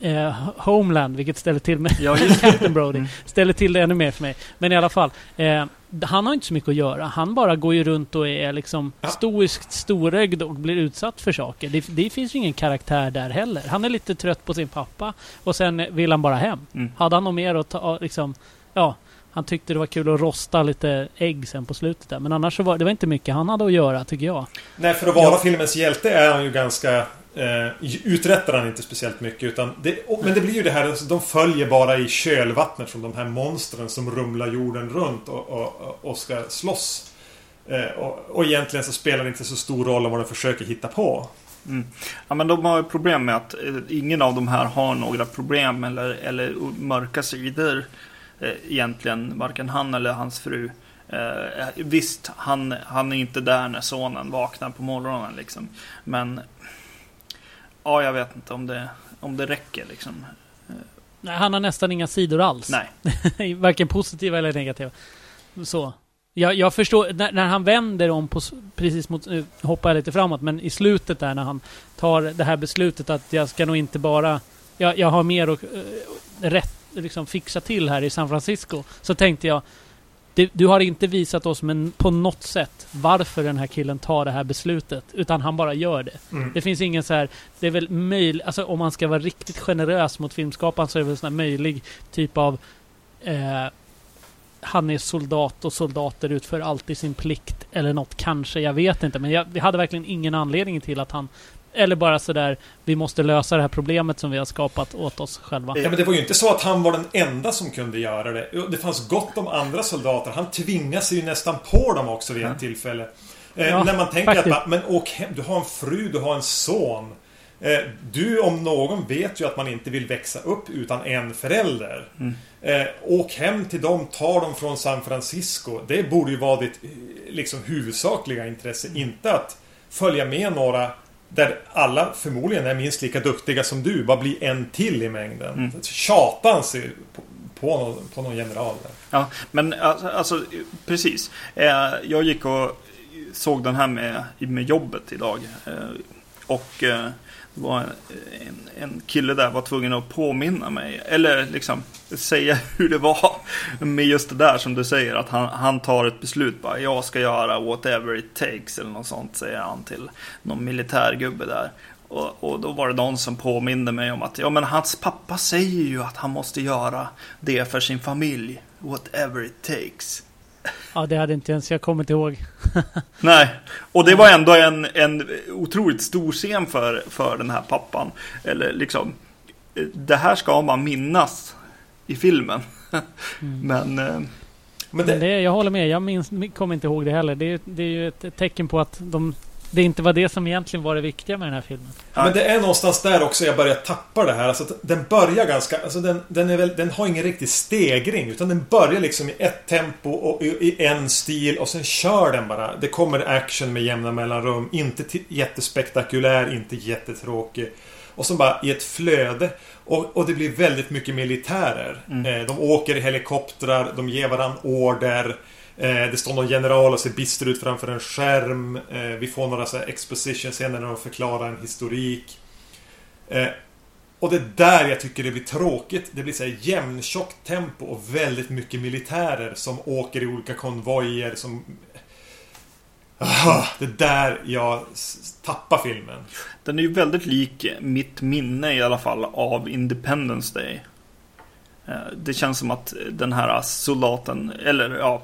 Speaker 3: eh, Homeland, vilket ställer till med...
Speaker 2: Ja,
Speaker 3: Captain Brody.
Speaker 2: Mm.
Speaker 3: Ställer till det ännu mer för mig. Men i alla fall. Eh, han har inte så mycket att göra. Han bara går ju runt och är liksom
Speaker 1: Ja.
Speaker 3: stoiskt storögd och blir utsatt för saker. Det, det finns ju ingen karaktär där heller. Han är lite trött på sin pappa och sen vill han bara hem.
Speaker 2: Mm.
Speaker 3: Hade han något mer att ta, liksom... Ja, han tyckte det var kul att rosta lite ägg sen på slutet där. Men annars så var det var inte mycket han hade att göra, tycker jag.
Speaker 1: Nej, för att vara filmens hjälte är han ju ganska... Eh, uträttar han inte speciellt mycket utan det, Men det blir ju det här, alltså, de följer bara i kölvattnet från de här monstren som rumlar jorden runt och, och, och ska slåss. Eh, och, och egentligen så spelar det inte så stor roll om vad de försöker hitta på.
Speaker 2: Mm. Ja, men de har ju problem med att eh, ingen av de här har några problem eller, eller mörka sidor. Eh, egentligen, varken han eller hans fru. Eh, eh, visst, han, han är inte där när sonen vaknar på morgonen liksom. Men ja, jag vet inte om det, om det räcker liksom.
Speaker 3: Nej, han har nästan inga sidor alls.
Speaker 2: Nej.
Speaker 3: Varken positiva eller negativa. Så. Jag, jag förstår, när, när han vänder om på, precis mot, nu hoppar jag lite framåt, men i slutet där när han tar det här beslutet att jag ska nog inte bara, jag, jag har mer att eh, rätt, liksom fixa till här i San Francisco. Så tänkte jag, du, du har inte visat oss men på något sätt varför den här killen tar det här beslutet. Utan han bara gör det.
Speaker 1: Mm.
Speaker 3: Det finns ingen så här, det är väl möjligt, alltså om man ska vara riktigt generös mot filmskaparen så är det väl sån här möjlig typ av eh, han är soldat och soldater utför alltid sin plikt eller något kanske, jag vet inte. Men jag, vi hade verkligen ingen anledning till att han eller bara sådär, vi måste lösa det här problemet som vi har skapat åt oss själva.
Speaker 1: Ja, men det var ju inte så att han var den enda som kunde göra det. Det fanns gott om andra soldater. Han tvingade sig ju nästan på dem också vid ett
Speaker 2: Ja.
Speaker 1: tillfälle. Eh,
Speaker 3: Ja,
Speaker 1: när man tänker
Speaker 3: faktiskt.
Speaker 1: att men åk hem, du har en fru, du har en son. Eh, du om någon vet ju att man inte vill växa upp utan en förälder.
Speaker 2: Mm.
Speaker 1: Eh, åk hem till dem, ta dem från San Francisco. Det borde ju vara ditt eh, liksom, huvudsakliga intresse. Inte att följa med några där alla förmodligen är minst lika duktiga som du. Bara bli en till i mängden.
Speaker 2: Mm.
Speaker 1: Tjatans på, på, någon, på någon general där.
Speaker 2: Ja, men alltså, alltså precis. Eh, jag gick och såg den här med, med jobbet idag. Eh, och eh, var en, en kille där var tvungen att påminna mig. Eller liksom säga hur det var med just det där som du säger. Att han, han tar ett beslut bara. Jag ska göra whatever it takes eller något sånt säger han till någon militärgubbe där. Och, och, då var det någon som påminde mig om att ja men hans pappa säger ju att han måste göra det för sin familj. Whatever it takes.
Speaker 3: Ja, det hade inte ens jag kommit ihåg.
Speaker 2: Nej, och det var ändå en, en otroligt stor scen för, för den här pappan. Eller liksom, det här ska man minnas i filmen. Mm. Men... Eh,
Speaker 3: men det... det... jag håller med, jag minns, kommer inte ihåg det heller. Det, det är ju ett tecken på att de det inte var det som egentligen var det viktiga med den här filmen.
Speaker 1: Men det är någonstans där också jag börjar tappa det här. Alltså, den börjar ganska... Alltså den, den, är väl, den har ingen riktig stegring. Utan den börjar liksom i ett tempo och i en stil och sen kör den bara. Det kommer action med jämna mellanrum. Inte jättespektakulär, inte jättetråkig. Och så bara i ett flöde. Och, och det blir väldigt mycket militärer. Mm. Eh, de åker i helikoptrar, de ger varandra order. Eh, det står någon general och ser bister ut framför en skärm. Eh, vi får några så exposition-scener när de förklarar en historik. Eh, och det är där jag tycker det blir tråkigt. Det blir så här jämntjockt tempo och väldigt mycket militärer som åker i olika konvojer som... Ah, det är där jag tappar filmen.
Speaker 2: Den är ju väldigt lik mitt minne i alla fall av Independence Day. Det känns som att den här soldaten, eller ja,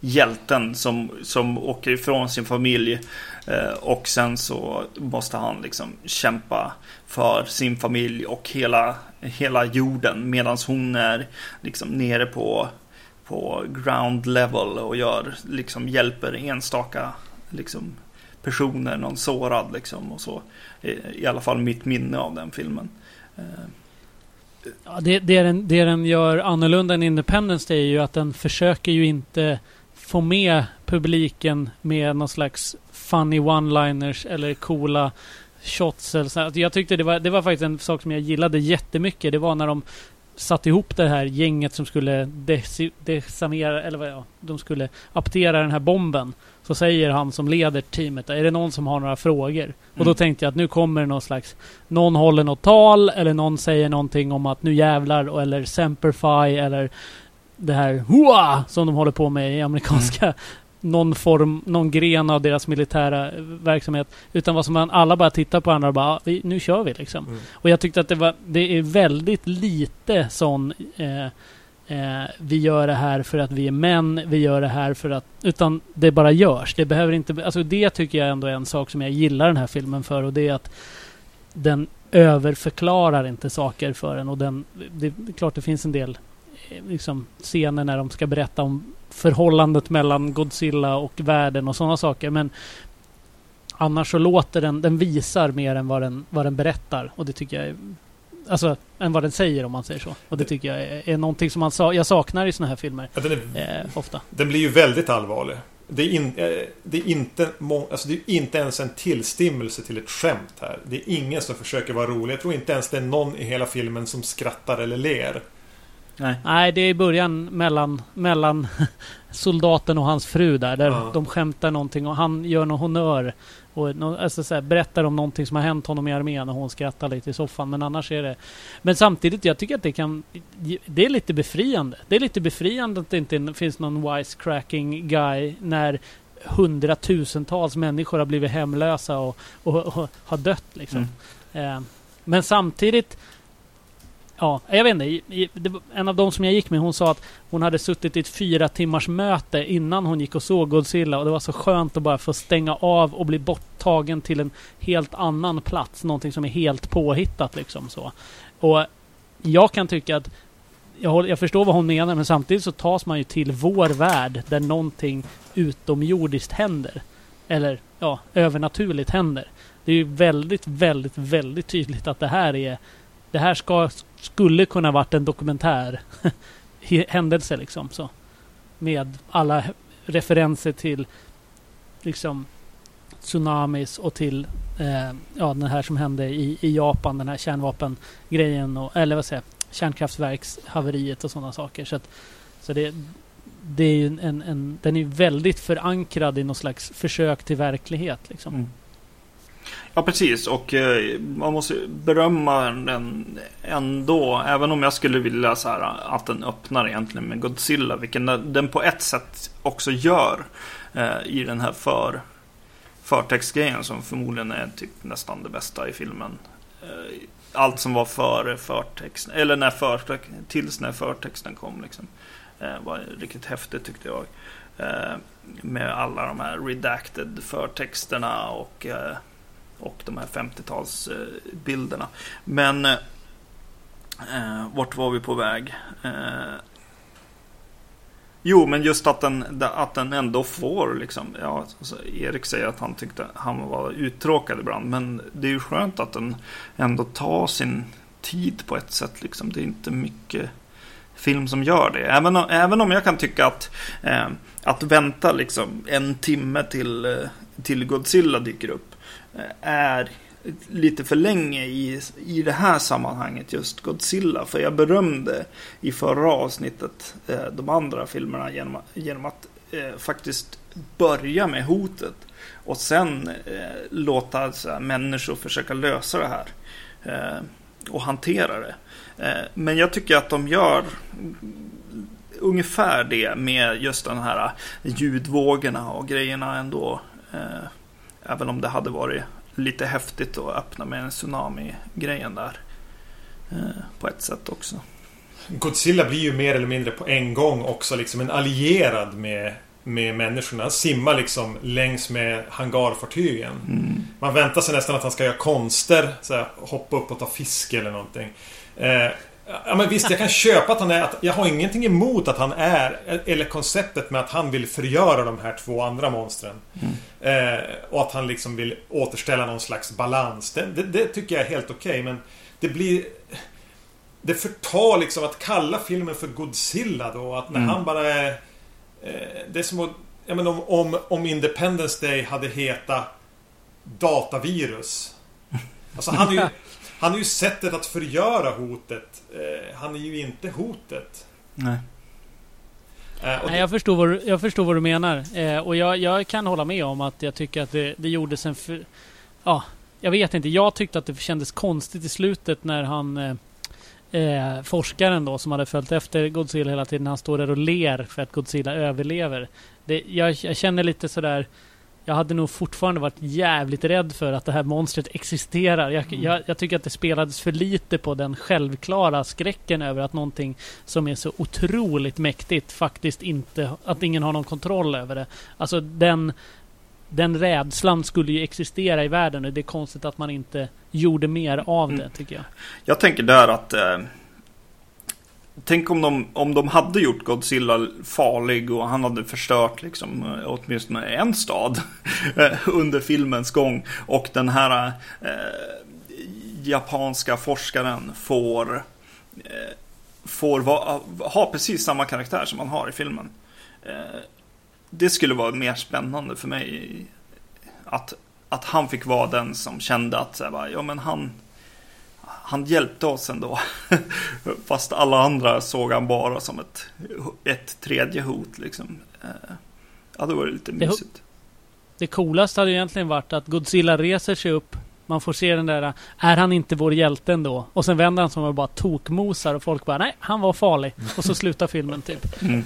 Speaker 2: hjälten som, som åker ifrån sin familj eh, och sen så måste han liksom kämpa för sin familj och hela, hela jorden medan hon är liksom nere på, på ground level och gör liksom hjälper enstaka liksom personer, någon sårad liksom och så. Eh, I alla fall mitt minne av den filmen. Eh.
Speaker 3: Ja, det, det, den, det den gör annorlunda än Independence Day är ju att den försöker ju inte få med publiken med någon slags funny one-liners eller coola shots. Eller så. Jag tyckte det var, det var faktiskt en sak som jag gillade jättemycket. Det var när de satte ihop det här gänget som skulle decimera, eller vad ja, de skulle aptera den här bomben. Så säger han som leder teamet, är det någon som har några frågor? Mm. Och då mm. tänkte jag att nu kommer det någon slags, någon håller något tal eller någon säger någonting om att nu jävlar eller Semperfi eller det här Hua! som de håller på med i amerikanska mm. någon form, någon gren av deras militära verksamhet. Utan vad som man alla bara tittar på andra och bara, vi, nu kör vi liksom. Mm. Och jag tyckte att det var, det är väldigt lite sån eh, eh, vi gör det här för att vi är män, vi gör det här för att... Utan det bara görs. Det behöver inte... Alltså det tycker jag ändå är en sak som jag gillar den här filmen för och det är att den överförklarar inte saker för en och den... Det är klart det finns en del liksom, scener när de ska berätta om förhållandet mellan Godzilla och världen och sådana saker. Men annars så låter den, den visar mer än vad den, vad den berättar. Och det tycker jag är, Alltså, än vad den säger om man säger så. Och det tycker jag är, är någonting som man sa, jag saknar i sådana här filmer. Ja, är, eh, ofta.
Speaker 1: Den blir ju väldigt allvarlig. Det är, in, eh, det, är inte alltså det är inte ens en tillstymmelse till ett skämt här. Det är ingen som försöker vara rolig. Jag tror inte ens det är någon i hela filmen som skrattar eller ler.
Speaker 3: Nej. Nej, det är i början mellan, mellan soldaten och hans fru där. Där ja. de skämtar någonting och han gör någon honör. Och alltså så här, berättar om någonting som har hänt honom i armén och hon skrattar lite i soffan. Men annars är det... Men samtidigt, jag tycker att det kan... Det är lite befriande. Det är lite befriande att det inte finns någon wisecracking guy när hundratusentals människor har blivit hemlösa och, och, och har dött liksom. Mm. Eh, men samtidigt Ja, jag vet inte. En av de som jag gick med, hon sa att hon hade suttit i ett fyra timmars möte innan hon gick och såg Godzilla och det var så skönt att bara få stänga av och bli borttagen till en helt annan plats. Någonting som är helt påhittat liksom så. Och jag kan tycka att jag, jag förstår vad hon menar men samtidigt så tas man ju till vår värld där någonting utomjordiskt händer. Eller ja, övernaturligt händer. Det är ju väldigt, väldigt, väldigt tydligt att det här är... Det här ska, skulle kunna varit en dokumentär händelse liksom. Så. Med alla referenser till liksom tsunamis och till eh, ja, den här som hände i, i Japan, den här kärnvapengrejen och, eller vad säger kärnkraftverkshaveriet och sådana saker. Så, att, så det, det är ju en, en, den är väldigt förankrad i någon slags försök till verklighet. Liksom. Mm.
Speaker 2: Ja, precis. Och eh, man måste berömma den ändå. Även om jag skulle vilja så här, att den öppnar egentligen med Godzilla. Vilken den på ett sätt också gör eh, i den här för, förtextgrejen. Som förmodligen är typ nästan det bästa i filmen. Eh, allt som var före förtexten. Eller när förtext, tills när förtexten kom. Liksom, eh, var riktigt häftigt tyckte jag. Eh, med alla de här redacted förtexterna och eh, och de här 50-talsbilderna. Eh, men eh, eh, vart var vi på väg? Eh, jo, men just att den, att den ändå får liksom. Ja, alltså Erik säger att han tyckte han var uttråkad ibland. Men det är ju skönt att den ändå tar sin tid på ett sätt. Liksom. Det är inte mycket film som gör det. Även om, även om jag kan tycka att, eh, att vänta liksom en timme till, eh, till Godzilla dyker upp Eh, är lite för länge i, i det här sammanhanget just Godzilla. För jag berömde i förra avsnittet eh, de andra filmerna genom, genom att eh, faktiskt börja med hotet. Och sen eh, låta här, människor försöka lösa det här. Eh, och hantera det. Eh, men jag tycker att de gör ungefär det med just den här ljudvågorna och grejerna ändå. Eh, Även om det hade varit lite häftigt att öppna med en tsunami-grejen där. Eh, på ett sätt också.
Speaker 1: Godzilla blir ju mer eller mindre på en gång också liksom en allierad med, med människorna. Han simmar liksom längs med hangarfartygen. Mm. Man väntar sig nästan att han ska göra konster. Så här, hoppa upp och ta fisk eller någonting. Eh, Ja men visst, jag kan köpa att han är... Att jag har ingenting emot att han är... Eller konceptet med att han vill förgöra de här två andra monstren. Mm. Eh, och att han liksom vill återställa någon slags balans. Det, det, det tycker jag är helt okej, okay, men det blir... Det förtar liksom att kalla filmen för Godzilla då. Att när mm. han bara är... Eh, det är som att... Jag menar, om, om, om Independence Day hade hetat Datavirus. Alltså han är ju... Han är ju sättet att förgöra hotet. Eh, han är ju inte hotet.
Speaker 3: Nej. Eh, Nej, jag, förstår vad, jag förstår vad du menar. Eh, och jag, jag, kan hålla med om att jag tycker att det, det gjordes en... För, ja, jag vet inte. Jag tyckte att det kändes konstigt i slutet när han... Eh, eh, forskaren då som hade följt efter Godzilla hela tiden. Han står där och ler för att Godzilla överlever. Det, jag, jag känner lite sådär jag hade nog fortfarande varit jävligt rädd för att det här monstret existerar. Jag, mm. jag, jag, tycker att det spelades för lite på den självklara skräcken över att någonting som är så otroligt mäktigt faktiskt inte, att ingen har någon kontroll över det. Alltså den, den rädslan skulle ju existera i världen och det är konstigt att man inte gjorde mer av det, mm. tycker jag.
Speaker 2: Jag tänker där att eh Tänk om de, om de hade gjort Godzilla farlig och han hade förstört liksom, eh, åtminstone en stad eh, under filmens gång. Och den här eh, japanska forskaren får, eh, får va, ha precis samma karaktär som han har i filmen. Eh, det skulle vara mer spännande för mig. Att, att han fick vara den som kände att ja, men han, han hjälpte oss ändå. Fast alla andra såg han bara som ett, ett tredje hot liksom. Eh, ja, det var lite mysigt. Det,
Speaker 3: det coolaste hade egentligen varit att Godzilla reser sig upp man får se den där, är han inte vår hjälte ändå? Och sen vänder han sig om och bara tokmosar och folk bara, nej, han var farlig. Och så slutar filmen typ. Mm.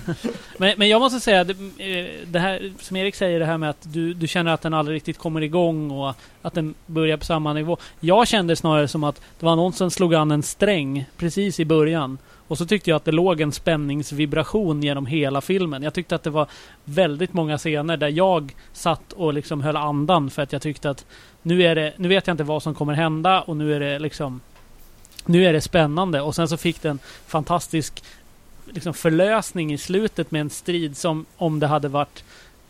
Speaker 3: men, men jag måste säga, det, eh, det, här som Erik säger, det här med att du, du känner att den aldrig riktigt kommer igång och att den börjar på samma nivå. Jag kände snarare som att det var någon som slog an en sträng precis i början. Och så tyckte jag att det låg en spänningsvibration genom hela filmen. Jag tyckte att det var väldigt många scener där jag satt och liksom höll andan för att jag tyckte att nu, är det, nu vet jag inte vad som kommer hända och nu är det liksom nu är det spännande och sen så fick den fantastisk liksom förlösning i slutet med en strid som om det hade varit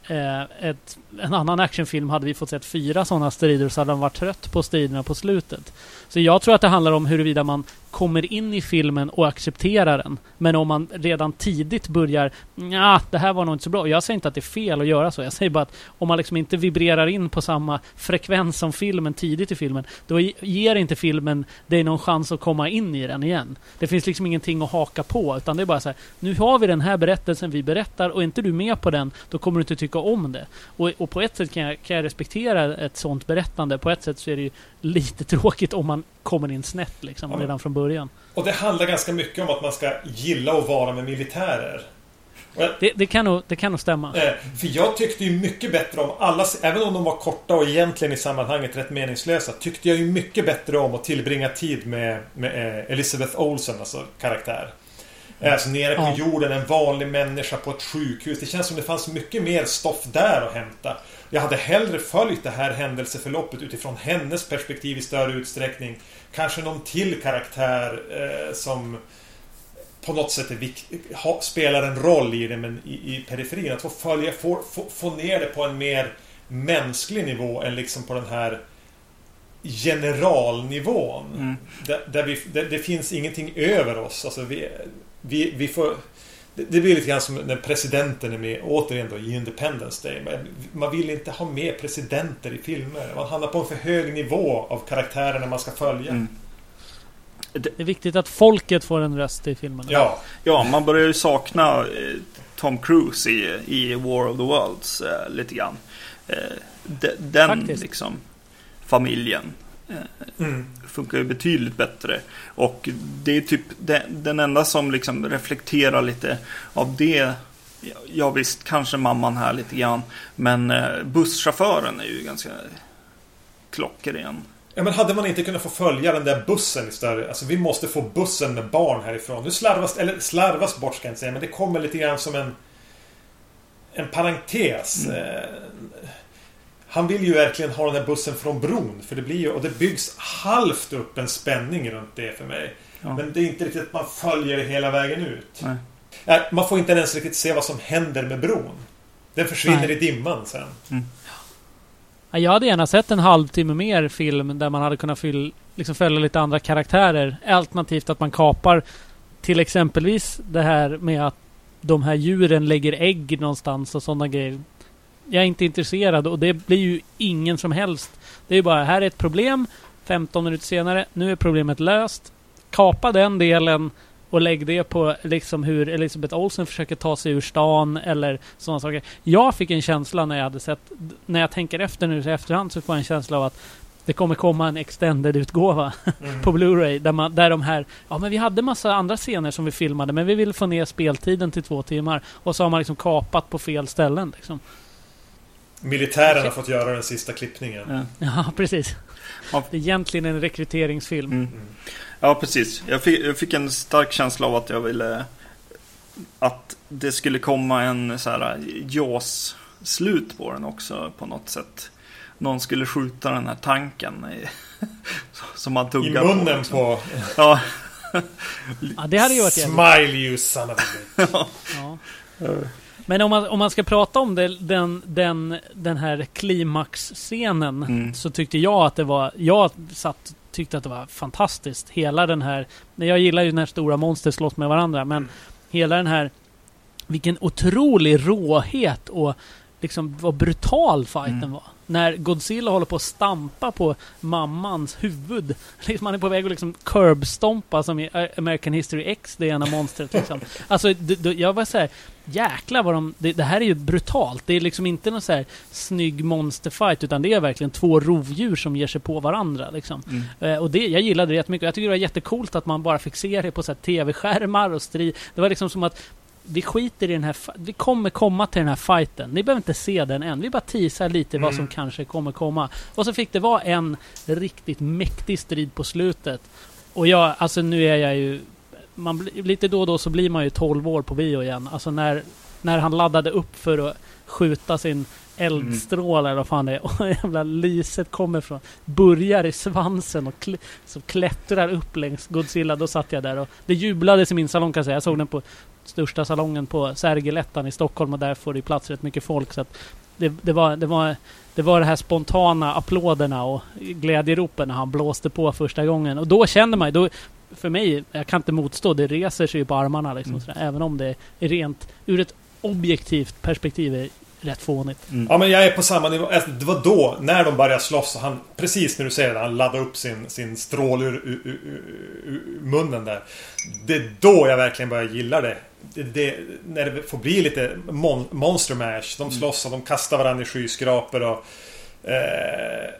Speaker 3: eh, ett, en annan actionfilm hade vi fått sett fyra sådana strider så hade man varit trött på striderna på slutet. Så jag tror att det handlar om huruvida man kommer in i filmen och accepterar den. Men om man redan tidigt börjar ja, det här var nog inte så bra. Jag säger inte att det är fel att göra så. Jag säger bara att om man liksom inte vibrerar in på samma frekvens som filmen tidigt i filmen, då ger inte filmen dig någon chans att komma in i den igen. Det finns liksom ingenting att haka på, utan det är bara så här, nu har vi den här berättelsen vi berättar och är inte du med på den, då kommer du inte tycka om det. Och, och på ett sätt kan jag, kan jag respektera ett sånt berättande. På ett sätt så är det ju lite tråkigt om man kommer in snett liksom, redan från början.
Speaker 1: Och det handlar ganska mycket om att man ska gilla att vara med militärer.
Speaker 3: Jag, det, det, kan nog, det kan nog stämma.
Speaker 1: Eh, för jag tyckte ju mycket bättre om alla, även om de var korta och egentligen i sammanhanget rätt meningslösa, tyckte jag ju mycket bättre om att tillbringa tid med, med eh, Elizabeth Olsen, alltså karaktär. Mm. Alltså nere på ja. jorden, en vanlig människa på ett sjukhus. Det känns som det fanns mycket mer stoff där att hämta. Jag hade hellre följt det här händelseförloppet utifrån hennes perspektiv i större utsträckning. Kanske någon till karaktär eh, som på något sätt ha, spelar en roll i det men i, i periferin. Att få följa, få, få, få ner det på en mer mänsklig nivå än liksom på den här generalnivån. Mm. Där, där, vi, där, det finns ingenting över oss. Alltså vi, vi, vi får... Det blir lite grann som när presidenten är med, återigen då, i Independence Day. Man vill inte ha med presidenter i filmer. Man hamnar på en för hög nivå av karaktärerna man ska följa. Mm.
Speaker 3: Det är viktigt att folket får en röst i filmen.
Speaker 2: Ja, ja man börjar ju sakna eh, Tom Cruise i, i War of the Worlds eh, lite grann. Eh, de, den Faktiskt. liksom familjen. Eh, mm. Funkar ju betydligt bättre. Och det är typ den, den enda som liksom reflekterar lite av det. Ja visst, kanske mamman här lite grann. Men eh, busschauffören är ju ganska klockren.
Speaker 1: Ja, men hade man inte kunnat få följa den där bussen istället? Alltså vi måste få bussen med barn härifrån. Nu slarvas, eller slarvas bort ska jag inte säga, men det kommer lite grann som en... En parentes. Mm. Han vill ju verkligen ha den här bussen från bron. För det blir ju, och det byggs halvt upp en spänning runt det för mig. Ja. Men det är inte riktigt att man följer det hela vägen ut. Nej. Man får inte ens riktigt se vad som händer med bron. Den försvinner Nej. i dimman sen. Mm.
Speaker 3: Jag hade gärna sett en halvtimme mer film där man hade kunnat fyll, liksom följa lite andra karaktärer. Alternativt att man kapar till exempelvis det här med att de här djuren lägger ägg någonstans och sådana grejer jag är inte intresserad och det blir ju ingen som helst. Det är ju bara, här är ett problem. 15 minuter senare, nu är problemet löst. Kapa den delen och lägg det på liksom hur Elisabeth Olsen försöker ta sig ur stan eller sådana saker. Jag fick en känsla när jag hade sett, när jag tänker efter nu i efterhand så får jag en känsla av att det kommer komma en extended-utgåva mm. på Blu-ray där, man, där de här... Ja, men vi hade massa andra scener som vi filmade men vi ville få ner speltiden till två timmar. Och så har man liksom kapat på fel ställen. Liksom.
Speaker 1: Militären har fått göra den sista klippningen.
Speaker 3: Ja, ja precis. Det är egentligen en rekryteringsfilm. Mm.
Speaker 2: Ja, precis. Jag fick, jag fick, en stark känsla av att jag ville att det skulle komma en så här JAS-slut på den också på något sätt. Någon skulle skjuta den här tanken i, som man tuggar
Speaker 1: på. I munnen på. på.
Speaker 2: Ja.
Speaker 3: ja, det hade ju varit
Speaker 1: Smile you son of a bitch. ja.
Speaker 3: ja. Men om man, om man ska prata om det, den, den, den här klimaxscenen mm. så tyckte jag att det var... Jag satt, tyckte att det var fantastiskt. Hela den här... Jag gillar ju när stora monster slåss med varandra men hela den här... Vilken otrolig råhet och liksom vad brutal fighten mm. var när Godzilla håller på att stampa på mammans huvud. Liksom han är på väg att liksom curbstompa som i American History X, det ena monstret liksom. Alltså, jag var så här, jäklar vad de... Det, det, här är ju brutalt. Det är liksom inte någon så här snygg monsterfight, utan det är verkligen två rovdjur som ger sig på varandra liksom. Mm. Eh, och det, jag gillade det jättemycket. Jag tycker det var jättekult att man bara fick se det på så tv-skärmar och strid. Det var liksom som att vi skiter i den här... Vi kommer komma till den här fighten. Ni behöver inte se den än. Vi bara teasar lite mm. vad som kanske kommer komma. Och så fick det vara en riktigt mäktig strid på slutet. Och jag, alltså nu är jag ju... Man, lite då och då så blir man ju 12 år på bio igen. Alltså när, när han laddade upp för att skjuta sin eldstråle eller vad fan det är. Och jävla lyset kommer från... Börjar i svansen och kl så klättrar upp längs Godzilla. Då satt jag där och det jublades i min salong kan jag säga. Jag såg den på största salongen på Sergelettan i Stockholm och där får det plats rätt mycket folk. Så det, det, var, det, var, det var det här spontana applåderna och glädjeropen när han blåste på första gången. Och då kände man då, för mig, jag kan inte motstå, det reser sig ju på armarna liksom.
Speaker 1: Mm.
Speaker 3: sådär, även om det är rent, ur ett objektivt perspektiv, är rätt fånigt.
Speaker 2: Mm.
Speaker 1: Ja men jag är på samma nivå. Alltså, Det var då, när de började slåss, han, precis när du säger det, han laddade upp sin, sin stråle ur, ur, ur, ur munnen där. Det är då jag verkligen börjar gilla det. det, det när det får bli lite mon, monster mash. De slåss och de kastar varandra i skyskrapor och... Eh,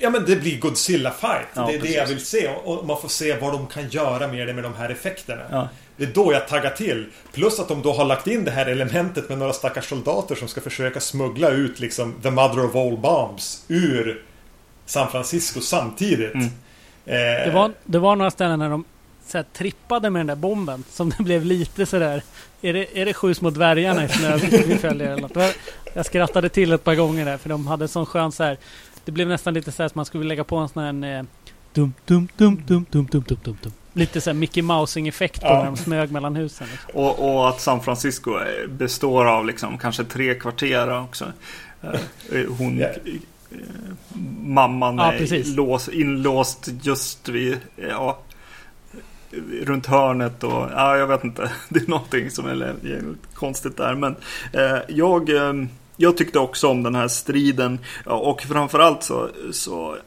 Speaker 1: ja men det blir Godzilla fight.
Speaker 2: Ja,
Speaker 1: det är det
Speaker 2: precis.
Speaker 1: jag vill se. Och man får se vad de kan göra med det med de här effekterna.
Speaker 2: Ja.
Speaker 1: Det är då jag taggar till. Plus att de då har lagt in det här elementet med några stackars soldater som ska försöka smuggla ut liksom the mother of all bombs ur San Francisco samtidigt.
Speaker 2: Mm.
Speaker 1: Eh,
Speaker 3: Det var, det var några ställen när de så här, trippade med den där bomben som det blev lite sådär Är det, är det Sju små dvärgarna i Snövit vi följer eller något? Jag skrattade till ett par gånger där för de hade sån skön så här. Det blev nästan lite så här att man skulle lägga på en sån här eh, Dum dum dum dum dum dum dum dum dum Lite så här Mickey Mousing effekt på
Speaker 1: Ja.
Speaker 3: när de smög mellan husen. Liksom.
Speaker 2: Och, och att San Francisco eh, består av liksom kanske tre kvarter också. Eh, Hon, eh, mamman
Speaker 3: Ja,
Speaker 2: är lås, inlåst just vid, ja, runt hörnet och ja, jag vet inte. Det är någonting som är konstigt där. Men eh, jag, eh, jag tyckte också om den här striden och framförallt så, så eh,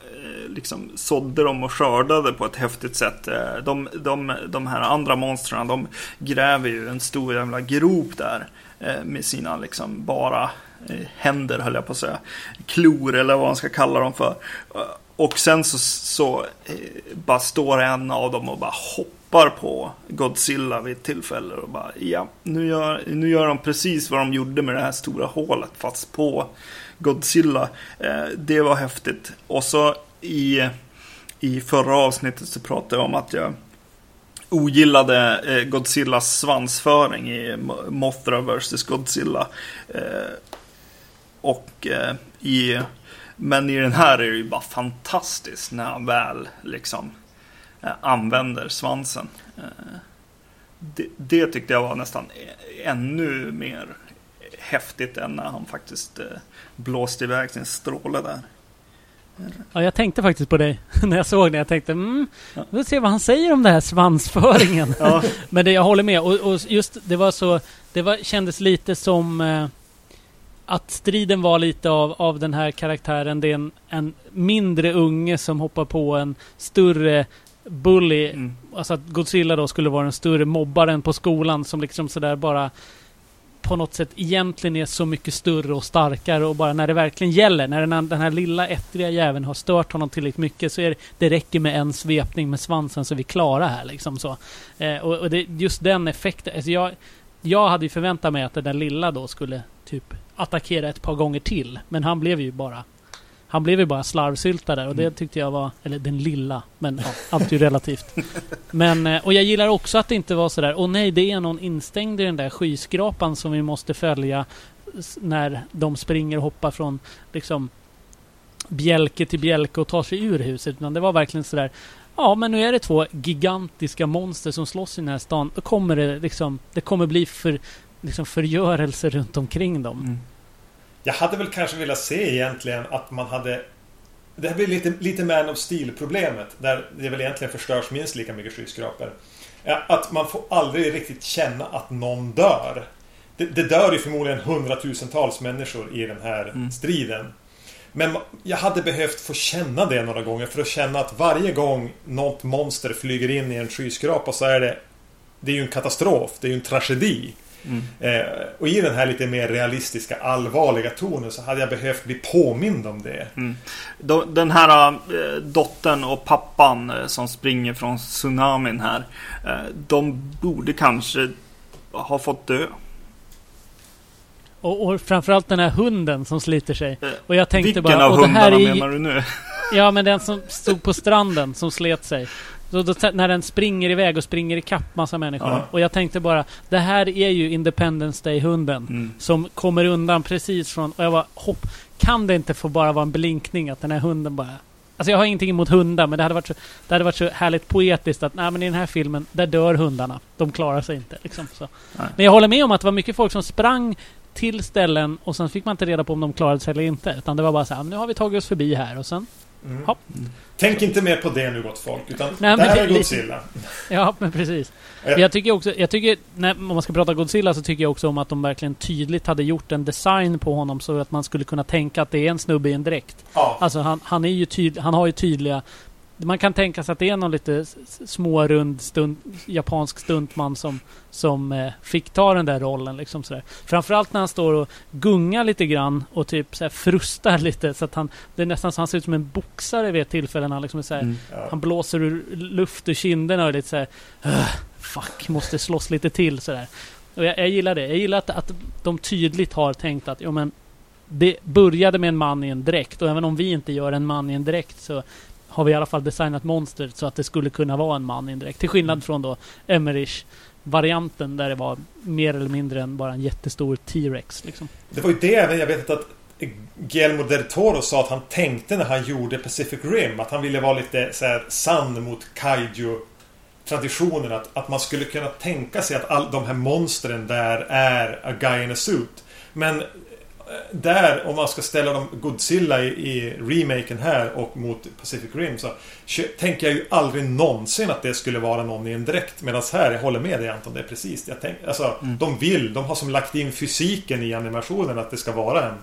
Speaker 2: liksom sådde de och skördade på ett häftigt sätt. Eh, de, de, de här andra monstren, de gräver ju en stor jävla grop där eh, med sina liksom bara eh, händer höll jag på att säga. Klor eller vad man ska kalla dem för. Och sen så, så bara står en av dem och bara hoppar på Godzilla vid ett tillfälle och bara ja, nu gör, nu gör de precis vad de gjorde med det här stora hålet fast på Godzilla. Eh, det var häftigt. Och så i, i förra avsnittet så pratade jag om att jag ogillade eh, Godzillas svansföring i Mothra vs Godzilla. Eh, och eh, i men i den här är det ju bara fantastiskt när han väl liksom använder svansen. Det, det tyckte jag var nästan ännu mer häftigt än när han faktiskt blåste iväg sin stråle där.
Speaker 3: Ja, jag tänkte faktiskt på dig när jag såg det. Jag tänkte mm,
Speaker 2: Ja.
Speaker 3: vi får se vad han säger om det här svansföringen.
Speaker 2: Ja,
Speaker 3: Men det, jag håller med. Och, och just det var så... Det var, kändes lite som... Eh, att striden var lite av, av den här karaktären. Det är en, en mindre unge som hoppar på en större bully.
Speaker 2: mm.
Speaker 3: Alltså att Godzilla då skulle vara den större mobbaren på skolan som liksom sådär bara på något sätt egentligen är så mycket större och starkare och bara när det verkligen gäller, när den, den här lilla ettriga jäveln har stört honom tillräckligt mycket så är det, det räcker med en svepning med svansen så är vi klara här liksom så. Eh, och, och det, just den effekten, alltså jag, jag hade ju förväntat mig att den där lilla då skulle typ attackera ett par gånger till, men han blev ju bara han blev ju bara slarvsylta där och det
Speaker 2: Mm.
Speaker 3: tyckte jag var, eller den lilla, men ja, allt är ju relativt. Men, eh, och jag gillar också att det inte var sådär, åh nej, det är någon instängd i den där skyskrapan som vi måste följa när de springer och hoppar från liksom bjälke till bjälke och tar sig ur huset. Utan det var verkligen sådär, ja men nu är det två gigantiska monster som slåss i den här stan. Då kommer det liksom, det kommer bli för, liksom förgörelse runt omkring dem.
Speaker 2: Mm.
Speaker 1: Jag hade väl kanske velat se egentligen att man hade... Det här blir lite, lite Man of Steel-problemet. Där det väl egentligen förstörs minst lika mycket skyskrapor. Att man får aldrig riktigt känna att någon dör. Det, det dör ju förmodligen hundratusentals människor i den här
Speaker 2: Mm.
Speaker 1: striden. Men jag hade behövt få känna det några gånger för att känna att varje gång något monster flyger in i en skyskrapa så är det... Det är ju en katastrof. Det är ju en tragedi.
Speaker 2: Mm.
Speaker 1: Eh, och i den här lite mer realistiska, allvarliga tonen så hade jag behövt bli påmind om det.
Speaker 2: Mm. Den här eh, dottern och pappan eh, som springer från tsunamin här. Eh, de borde kanske ha fått dö.
Speaker 3: Och, och framförallt den här hunden som sliter sig. Och jag tänkte
Speaker 2: Vilken
Speaker 3: bara,
Speaker 2: av
Speaker 3: och det här
Speaker 2: hundarna
Speaker 3: är
Speaker 2: menar du nu?
Speaker 3: Ja, men den som stod på stranden som slet sig. Så då, när den springer iväg och springer ikapp massa människor.
Speaker 1: Ja.
Speaker 3: Och jag tänkte bara, det här är ju Independence Day-hunden.
Speaker 2: Mm.
Speaker 3: Som kommer undan precis från... Och jag bara, hopp, kan det inte få bara vara en blinkning att den här hunden bara... Alltså jag har ingenting emot hundar, men det hade varit så, det hade varit så härligt poetiskt att nej, men i den här filmen, där dör hundarna. De klarar sig inte. Liksom, så. Men jag håller med om att det var mycket folk som sprang till ställen och sen fick man inte reda på om de klarade sig eller inte. Utan det var bara så här, nu har vi tagit oss förbi här och sen...
Speaker 1: Mm.
Speaker 3: Hopp.
Speaker 1: Tänk inte mer på det nu gott folk. Utan
Speaker 3: Nej,
Speaker 1: det här
Speaker 3: det-
Speaker 1: är Godzilla.
Speaker 3: Ja, men precis.
Speaker 1: Ja.
Speaker 3: Jag tycker också, jag tycker, när, om man ska prata Godzilla så tycker jag också om att de verkligen tydligt hade gjort en design på honom så att man skulle kunna tänka att det är en snubbe i en dräkt.
Speaker 1: Ja.
Speaker 3: Alltså han, han är ju tyd, han har ju tydliga... Man kan tänka sig att det är någon lite smårund stunt, japansk stuntman som, som eh, fick ta den där rollen. Liksom sådär. Framförallt när han står och gungar lite grann och typ så här frustar lite. Så att han, det är nästan så han ser ut som en boxare vid ett tillfälle. när Han, liksom är så här,
Speaker 2: Mm.
Speaker 1: Ja.
Speaker 3: han blåser ur luft ur kinderna och är lite så här, "Ugh, Fuck, måste slåss lite till sådär. Och jag, jag gillar det. Jag gillar att, att de tydligt har tänkt att jo, men det började med en man i en dräkt och även om vi inte gör en man i en dräkt så har vi i alla fall designat monstret så att det skulle kunna vara en man i en dräkt. Till skillnad från då Emmerich varianten där det var mer eller mindre än bara en jättestor T-Rex. Liksom.
Speaker 1: Det var ju det även jag vet att Guillermo del Toro sa att han tänkte när han gjorde Pacific Rim. Att han ville vara lite så här sann mot kaiju traditionen. Att, att man skulle kunna tänka sig att all, de här monstren där är a guy in a suit. Men där, om man ska ställa dem Godzilla i, i remaken här och mot Pacific Rim så tänker jag ju aldrig någonsin att det skulle vara någon i en dräkt. Medan här, jag håller med dig Anton, det är precis det jag tänker. Alltså,
Speaker 2: Mm.
Speaker 1: de vill, de har som lagt in fysiken i animationen att det ska vara en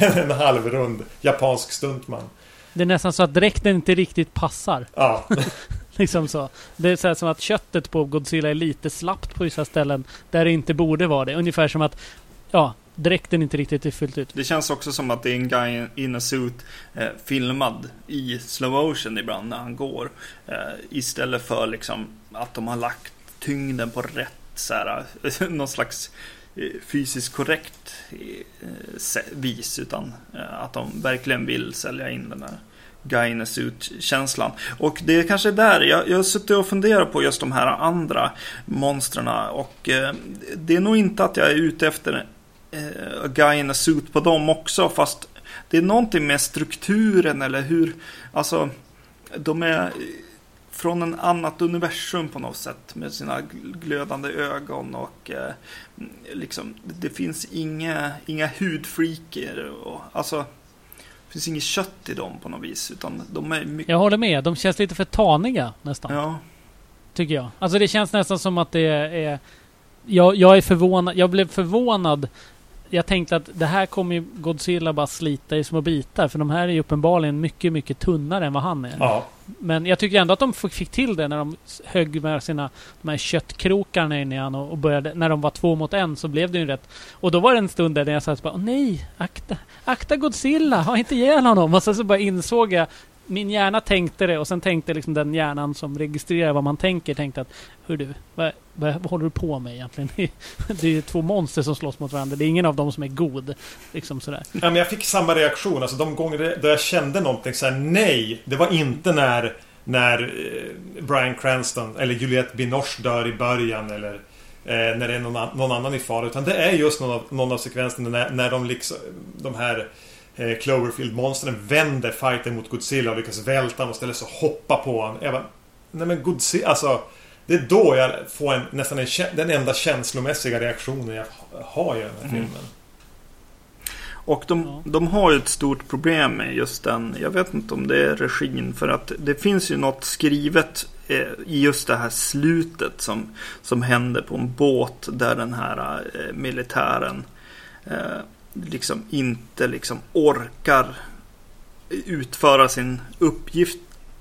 Speaker 1: en halvrund japansk stuntman.
Speaker 3: Det är nästan så att dräkten inte riktigt passar.
Speaker 1: Ja,
Speaker 3: Liksom så. Det är så här som att köttet på Godzilla är lite slappt på vissa ställen där det inte borde vara det. Ungefär som att ja, dräkten inte riktigt är fyllt ut.
Speaker 2: Det känns också som att det är en guy in a suit eh, filmad i slow motion ibland när han går. Eh, istället för liksom att de har lagt tyngden på rätt så här, någon slags eh, fysiskt korrekt eh, vis. Utan eh, att de verkligen vill sälja in den här guy in a suit-känslan. Och det är kanske där, jag, jag har suttit och funderat på just de här andra monstren och eh, det är nog inte att jag är ute efter eh, guy in a suit på dem också fast det är någonting med strukturen eller hur, alltså de är från en annat universum på något sätt med sina gl- glödande ögon och eh, liksom det finns inga, inga hudfreaker och alltså det finns inget kött i dem på något vis utan de är mycket,
Speaker 3: Jag håller med. De känns lite för taniga nästan.
Speaker 2: ja,
Speaker 3: Tycker jag. Alltså det känns nästan som att det är... Jag, jag är förvånad. Jag blev förvånad. Jag tänkte att det här kommer ju Godzilla bara slita i små bitar. För de här är ju uppenbarligen mycket, mycket tunnare än vad han är.
Speaker 1: ja.
Speaker 3: Men jag tycker ändå att de fick till det när de högg med sina de här köttkrokarna in i han och, och började, när de var två mot en så blev det ju rätt. Och då var det en stund där jag satt bara, åh nej, akta, akta Godzilla, ha inte ihjäl honom. Och sen så bara insåg jag, min hjärna tänkte det och sen tänkte liksom den hjärnan som registrerar vad man tänker tänkte att, hur du, vad, vad, vad håller du på med egentligen? Det är ju två monster som slåss mot varandra, det är ingen av dem som är god. Liksom sådär.
Speaker 1: ja men jag fick samma reaktion. Alltså de gånger då jag kände någonting så här, nej. Det var inte när när eh, Brian Cranston eller Juliette Binoche dör i början eller eh, när det är någon, någon annan i fara. Utan det är just någon av, någon av sekvenserna när, när de liksom de här eh, Cloverfield-monstren vänder fighten mot Godzilla och lyckas välta honom och ställer sig och hoppa på honom. Jag bara, nej men Godzilla, alltså Det är då jag får en, nästan en, den enda känslomässiga reaktionen jag har i den här
Speaker 2: Mm.
Speaker 1: filmen.
Speaker 2: Och de, de har ju ett stort problem med just den. Jag vet inte om det är regin. För att det finns ju något skrivet eh, i just det här slutet som, som händer på en båt där den här eh, militären liksom inte liksom orkar utföra sin uppgift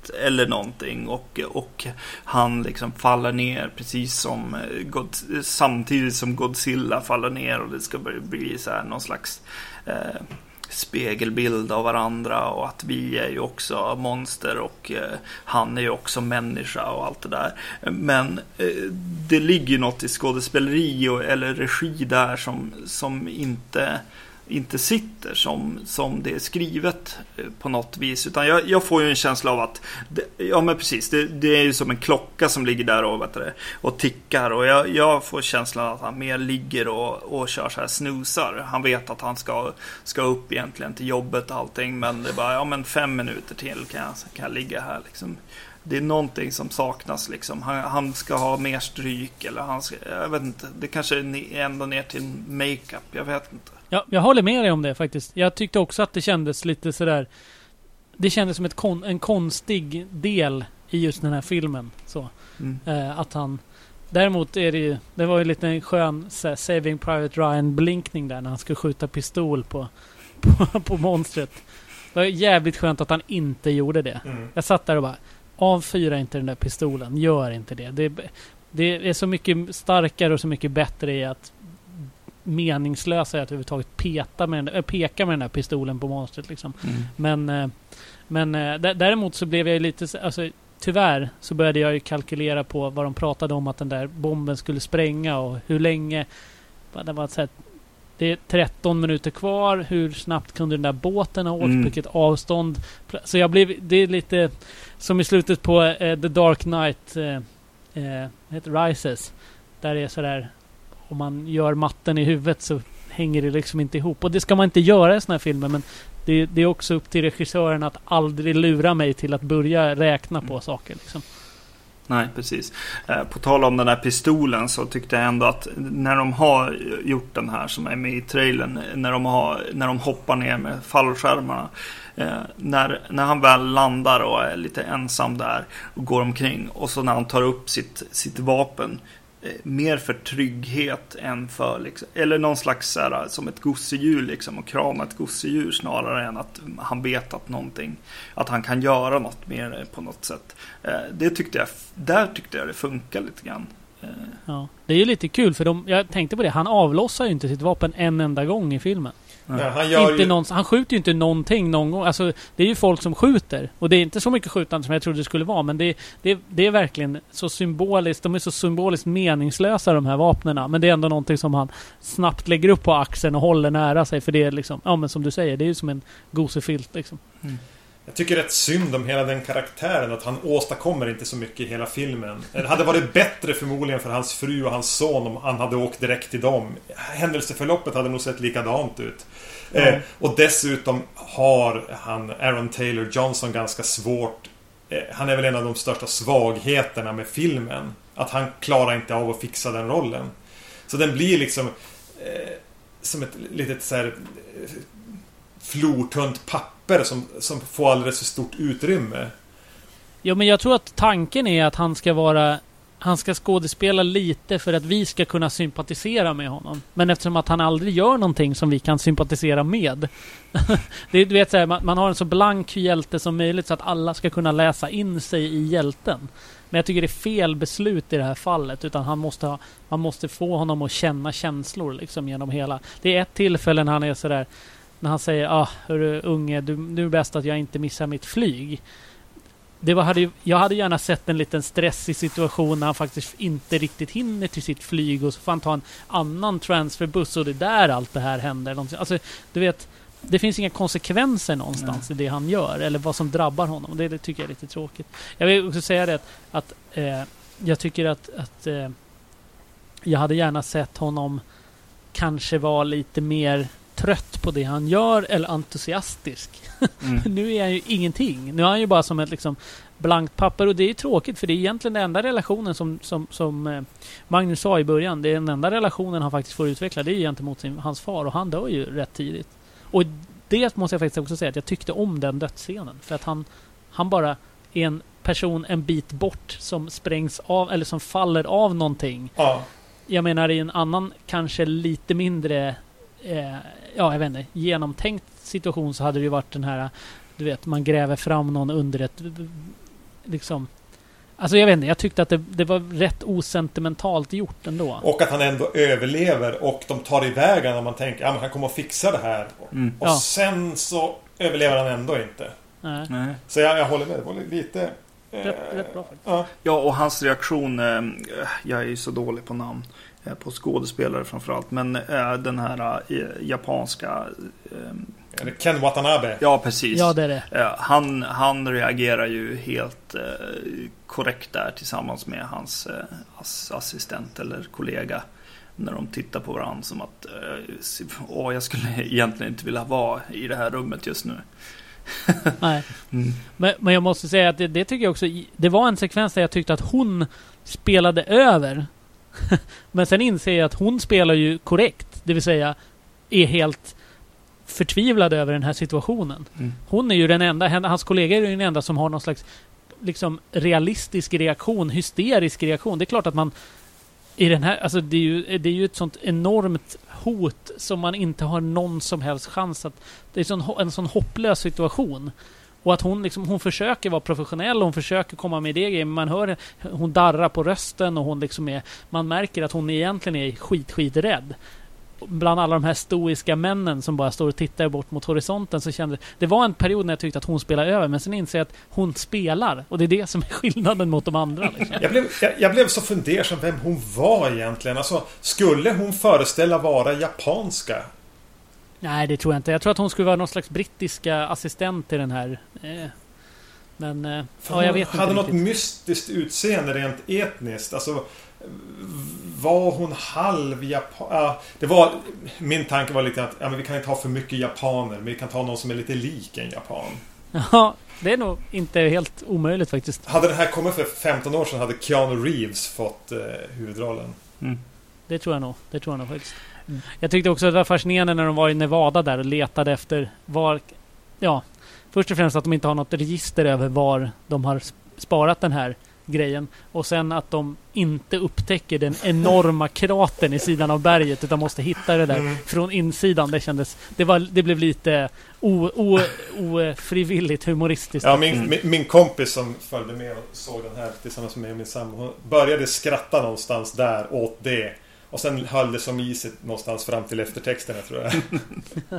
Speaker 2: eller någonting och, och han liksom faller ner precis som eh, God, samtidigt som Godzilla faller ner och det ska bli, bli så här någon slags eh, spegelbild av varandra och att vi är ju också monster och eh, han är ju också människa och allt det där. Men eh, det ligger ju något i skådespeleri och, eller regi där som, som inte inte sitter som, som det är skrivet eh, på något vis. Utan jag, jag får ju en känsla av att, det, ja men precis, det, det, är ju som en klocka som ligger där och, vet du, och tickar. Och jag, jag får känslan att han mer ligger och, och kör så här snusar. Han vet att han ska, ska upp egentligen till jobbet och allting. Men det är bara, ja men fem minuter till kan jag, kan jag ligga här liksom det är någonting som saknas liksom. Han, han, ska ha mer stryk eller han ska, jag vet inte. Det kanske är ända ner till makeup. Jag vet inte.
Speaker 3: Ja, jag håller med dig om det faktiskt. Jag tyckte också att det kändes lite sådär. Det kändes som ett kon, en konstig del i just den här filmen. Så. Mm. Eh, att han... Däremot är det ju... Det var ju lite en skön så Saving Private Ryan-blinkning där när han skulle skjuta pistol på, på, på monstret. Det var jävligt skönt att han inte gjorde det. Mm. Jag satt där och bara avfyra inte den där pistolen. Gör inte det. det. Det är så mycket starkare och så mycket bättre i att meningslösa att överhuvudtaget peta med den, äh, peka med den där pistolen på monstret. Liksom. Mm. Men, äh, men äh, däremot så blev jag lite... Alltså, tyvärr så började jag ju kalkylera på vad de pratade om att den där bomben skulle spränga och hur länge. Det var så här, det är 13 minuter kvar. Hur snabbt kunde den där båten ha åkt? Mm. Vilket avstånd? Så jag blev... Det är lite som i slutet på uh, The Dark Knight uh, heter Rises. Där det är sådär... Om man gör matten i huvudet så hänger det liksom inte ihop. Och det ska man inte göra i sådana här filmer. Men det, det, är också upp till regissören att aldrig lura mig till att börja räkna på mm. saker. Liksom.
Speaker 2: Nej, precis. Eh, på tal om den där pistolen så tyckte jag ändå att när de har gjort den här som är med i trailern. När de, har, när de hoppar ner med fallskärmarna. Eh, när, när han väl landar och är lite ensam där och går omkring. Och så när han tar upp sitt, sitt vapen Eh, mer för trygghet än för, liksom, eller någon slags så här, som ett gosedjur liksom och krama ett gosedjur snarare än att han vet att någonting, att han kan göra något mer på något sätt. Eh, det tyckte jag, där tyckte jag det funkar lite grann.
Speaker 3: Eh. Ja, det är ju lite kul för de, jag tänkte på det, han avlossar ju inte sitt vapen en enda gång i filmen. Ja, han, inte ju... någon, han skjuter ju inte någonting någon gång. Alltså, det är ju folk som skjuter. Och det är inte så mycket skjutande som jag trodde det skulle vara. Men det, det, det är verkligen så symboliskt. De är så symboliskt meningslösa de här vapnena. Men det är ändå någonting som han snabbt lägger upp på axeln och håller nära sig. För det är liksom, ja men som du säger, det är ju som en gosefilt liksom. Mm.
Speaker 1: Jag tycker rätt synd om hela den karaktären. Att han åstadkommer inte så mycket i hela filmen. Det hade varit bättre förmodligen för hans fru och hans son om han hade åkt direkt till dem. Händelseförloppet hade nog sett likadant ut. Mm. Eh, och dessutom har han, Aaron Taylor Johnson, ganska svårt... Eh, han är väl en av de största svagheterna med filmen. Att han klarar inte av att fixa den rollen. Så den blir liksom... Eh, som ett litet så här eh, flortunt papper som, som får alldeles för stort utrymme.
Speaker 3: Ja, men jag tror att tanken är att han ska vara han ska skådespela lite för att vi ska kunna sympatisera med honom. Men eftersom att han aldrig gör någonting som vi kan sympatisera med. det är, du vet, så här, man, man, har en så blank hjälte som möjligt så att alla ska kunna läsa in sig i hjälten. Men jag tycker det är fel beslut i det här fallet. Utan han måste, ha, man måste få honom att känna känslor liksom genom hela... Det är ett tillfälle när han är sådär... När han säger ah, hörru unge, du, nu är det bäst att jag inte missar mitt flyg det var, hade, jag hade gärna sett en liten stressig situation när han faktiskt inte riktigt hinner till sitt flyg och så får han ta en annan transferbuss och det är där allt det här händer. Alltså, du vet, det finns inga konsekvenser någonstans Nej. i det han gör eller vad som drabbar honom. Det, det, tycker jag är lite tråkigt. Jag vill också säga det att, att eh, jag tycker att, att eh, jag hade gärna sett honom kanske vara lite mer trött på det han gör eller entusiastisk. Mm. nu är han ju ingenting. Nu är han ju bara som ett liksom blankt papper och det är tråkigt för det är egentligen den enda relationen som, som, som eh, Magnus sa i början. Det är den enda relationen han faktiskt får utveckla. Det är gentemot sin, hans far och han dör ju rätt tidigt. Och det måste jag faktiskt också säga att jag tyckte om den dödsscenen. För att han, han bara är en person en bit bort som sprängs av eller som faller av någonting. Ja. Jag menar i en annan kanske lite mindre eh, ja, jag vet inte, genomtänkt situation så hade det ju varit den här, du vet, man gräver fram någon under ett, liksom, Alltså jag vet inte, jag tyckte att det, det, var rätt osentimentalt gjort ändå.
Speaker 1: Och att han ändå överlever och de tar iväg honom och man tänker att ja, han kommer att fixa det här. Mm. Och ja. sen så överlever han ändå inte. Nej. Så jag, jag håller med, det var lite...
Speaker 2: Rätt, rätt bra faktiskt. Ja. ja, och hans reaktion, eh, jag är ju så dålig på namn. Eh, på skådespelare framförallt. Men eh, den här eh, japanska...
Speaker 1: Är det Ken Watanabe?
Speaker 2: Ja, precis.
Speaker 3: Ja, det är det.
Speaker 2: Han, han reagerar ju helt korrekt där tillsammans med hans ass assistent eller kollega. När de tittar på varandra som att åh, jag skulle egentligen inte vilja vara i det här rummet just nu.
Speaker 3: Nej.
Speaker 2: Mm.
Speaker 3: Men, men jag måste säga att det, det tycker jag också. Det var en sekvens där jag tyckte att hon spelade över. men sen inser jag att hon spelar ju korrekt. Det vill säga är helt förtvivlad över den här situationen.
Speaker 2: Mm.
Speaker 3: Hon är ju den enda, hans kollega är ju den enda som har någon slags liksom realistisk reaktion, hysterisk reaktion. Det är klart att man i den här, alltså det är ju, det är ju ett sånt enormt hot som man inte har någon som helst chans att... Det är en sån hopplös situation. Och att hon liksom, hon försöker vara professionell, hon försöker komma med det grejen, men man hör hon darrar på rösten och hon liksom är... Man märker att hon egentligen är skit, skit rädd bland alla de här stoiska männen som bara står och tittar bort mot horisonten så kände det var en period när jag tyckte att hon spelade över men sen inser jag att hon spelar och det är det som är skillnaden mot de andra. Liksom.
Speaker 1: Jag blev, jag, jag blev så fundersam vem hon var egentligen. Alltså, skulle hon föreställa vara japanska?
Speaker 3: Nej, det tror jag inte. Jag tror att hon skulle vara någon slags brittiska assistent till den här. Eh, men eh, ja, jag
Speaker 1: hon
Speaker 3: vet
Speaker 1: hade
Speaker 3: inte
Speaker 1: något
Speaker 3: riktigt.
Speaker 1: mystiskt utseende rent etniskt. Alltså, var hon halv japan? Ja, det var... Min tanke var lite att ja, men vi kan inte ha för mycket japaner. Men vi kan ta någon som är lite lik en japan.
Speaker 3: Ja, det är nog inte helt omöjligt faktiskt.
Speaker 1: Hade det här kommit för 15 år sedan hade Keanu Reeves fått eh, huvudrollen.
Speaker 2: Mm.
Speaker 3: Det tror jag nog. Det tror jag nog faktiskt. Jag tyckte också att det var fascinerande när de var i Nevada där och letade efter var... Ja, först och främst att de inte har något register över var de har sp- sparat den här grejen. Och sen att de inte upptäcker den enorma kratern i sidan av berget utan måste hitta det där
Speaker 1: Mm.
Speaker 3: från insidan. Det kändes... Det, var, det blev lite o- o- ofrivilligt humoristiskt.
Speaker 1: Ja, min, min, min kompis som följde med och såg den här tillsammans med mig och min sambo. Hon började skratta någonstans där åt det. Och sen höll det som i sig någonstans fram till eftertexterna tror jag.
Speaker 3: Ja,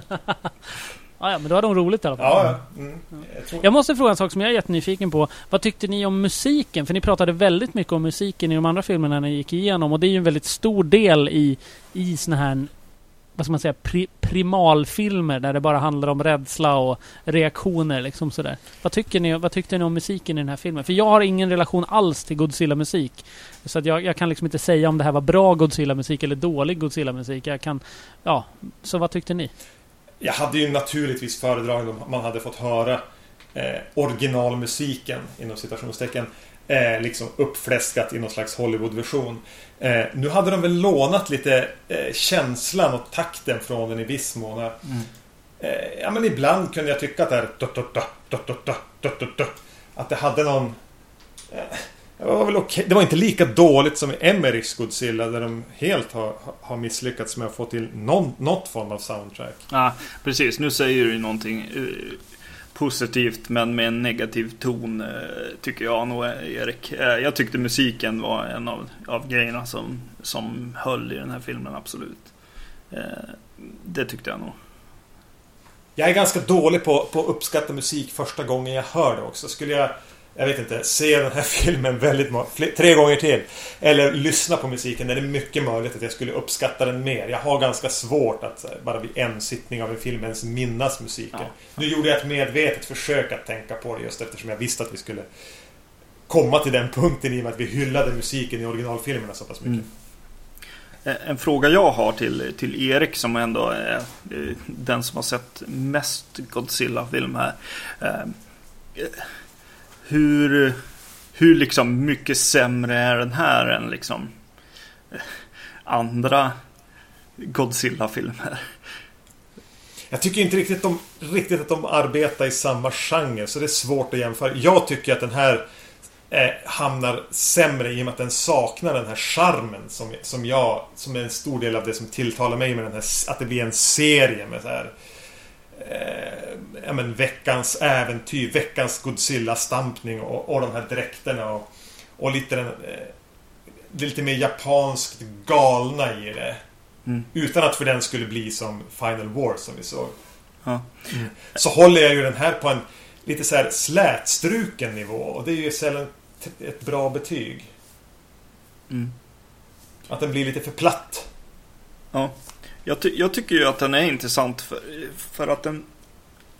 Speaker 3: ja, men då har de roligt i alla fall.
Speaker 1: Ja, ja. Mm. Jag tror...
Speaker 3: Jag måste fråga en sak som jag är jättenyfiken på. Vad tyckte ni om musiken? För ni pratade väldigt mycket om musiken i de andra filmerna ni gick igenom. Och det är ju en väldigt stor del i, i såna här, vad ska man säga, pri, primalfilmer där det bara handlar om rädsla och reaktioner liksom sådär. Vad, tycker ni, vad tyckte ni om musiken i den här filmen? För jag har ingen relation alls till Godzilla-musik. Så att jag, jag kan liksom inte säga om det här var bra Godzilla-musik eller dålig Godzilla-musik. Jag kan, ja. Så vad tyckte ni?
Speaker 1: Jag hade ju naturligtvis föredragit om man hade fått höra eh, originalmusiken inom citationstecken eh, liksom uppfläskat i någon slags Hollywoodversion. Eh, nu hade de väl lånat lite eh, känslan och takten från den i viss mån. Eh, mm. Eh, ja, men ibland kunde jag tycka att det här Att det hade någon... Eh, det var väl okej. Det var inte lika dåligt som i Emmerichs Godzilla där de helt har, har misslyckats med att få till någon, något form av soundtrack.
Speaker 2: Ja, precis. Nu säger du någonting eh, positivt men med en negativ ton eh, tycker jag nog eh, Erik. Eh, jag tyckte musiken var en av, av grejerna som, som höll i den här filmen absolut. Det tyckte jag nog.
Speaker 1: Jag är ganska dålig på, på att uppskatta musik första gången jag hör det också. Skulle jag, jag vet inte, se den här filmen väldigt tre gånger till. Eller lyssna på musiken. Är det mycket möjligt att jag skulle uppskatta den mer. Jag har ganska svårt att här, bara vid en sittning av en film ens minnas musiken.
Speaker 2: Ja.
Speaker 1: Nu gjorde jag ett medvetet försök att tänka på det just eftersom jag visste att vi skulle komma till den punkten i och med att vi hyllade musiken i originalfilmerna så pass mycket.
Speaker 2: Mm. Eh, En fråga jag har till, till Erik som ändå är eh, den som har sett mest Godzilla-film här. Hur, hur liksom mycket sämre är den här än liksom eh, andra Godzilla-filmer?
Speaker 1: Jag tycker inte riktigt, de, riktigt att de arbetar i samma genre, så det är svårt att jämföra. Jag tycker att den här eh, hamnar sämre i och med att den saknar den här charmen som, som jag... Som är en stor del av det som tilltalar mig med den här... Att det blir en serie med så här... Eh, ja, men veckans äventyr, veckans Godzilla-stampning och, och de här dräkterna och, och lite den... Eh, det är lite mer japanskt galna i det.
Speaker 2: Mm.
Speaker 1: Utan att för den skulle bli som Final War som vi såg.
Speaker 2: Ja.
Speaker 1: Så håller jag ju den här på en lite så här slätstruken nivå. Och det är ju sällan ett bra betyg.
Speaker 2: Mm.
Speaker 1: Att den blir lite för platt.
Speaker 2: Ja. Jag, ty jag tycker ju att den är intressant för, för att den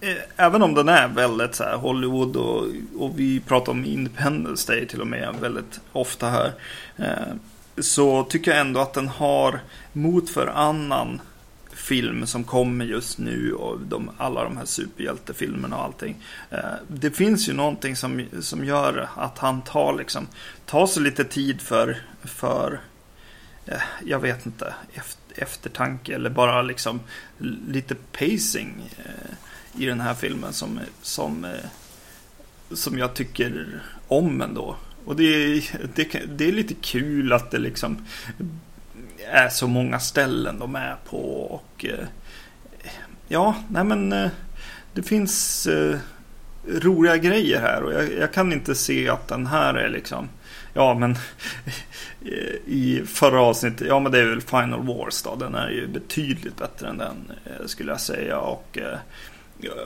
Speaker 2: eh, Även om den är väldigt så här Hollywood och, och vi pratar om Independence Day till och med väldigt ofta här. Eh, så tycker jag ändå att den har mot för annan film som kommer just nu och de, alla de här superhjältefilmerna och allting. Eh, det finns ju någonting som, som gör att han tar liksom tar sig lite tid för, för eh, jag vet inte, efter, eftertanke eller bara liksom lite pacing eh, i den här filmen som, som, eh, som jag tycker om ändå. Och det är, det, det är lite kul att det liksom är så många ställen de är på. Och eh, ja, nej men eh, det finns eh, roliga grejer här och jag, jag, kan inte se att den här är liksom Ja men i förra avsnittet, ja men det är väl Final Wars då. Den är ju betydligt bättre än den eh, skulle jag säga. Och, eh,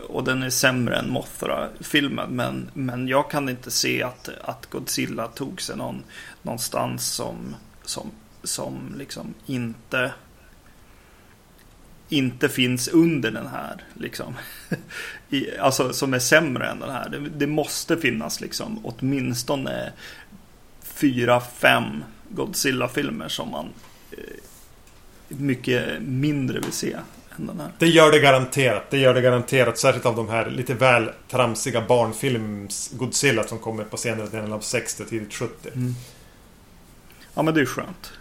Speaker 2: och den är sämre än Mothra-filmen. Men, men jag kan inte se att, att Godzilla tog sig någon, någonstans som, som som liksom inte inte finns under den här. Liksom. I, alltså som är sämre än den här. Det, det, måste finnas liksom åtminstone fyra, fem Godzilla-filmer som man eh, mycket mindre vill se än den här.
Speaker 1: Det gör det garanterat. Det gör det garanterat. Särskilt av de här lite väl tramsiga barnfilms Godzilla som kommer på senare delen av 60 tidigt 70. Mm.
Speaker 2: Ja men det är skönt.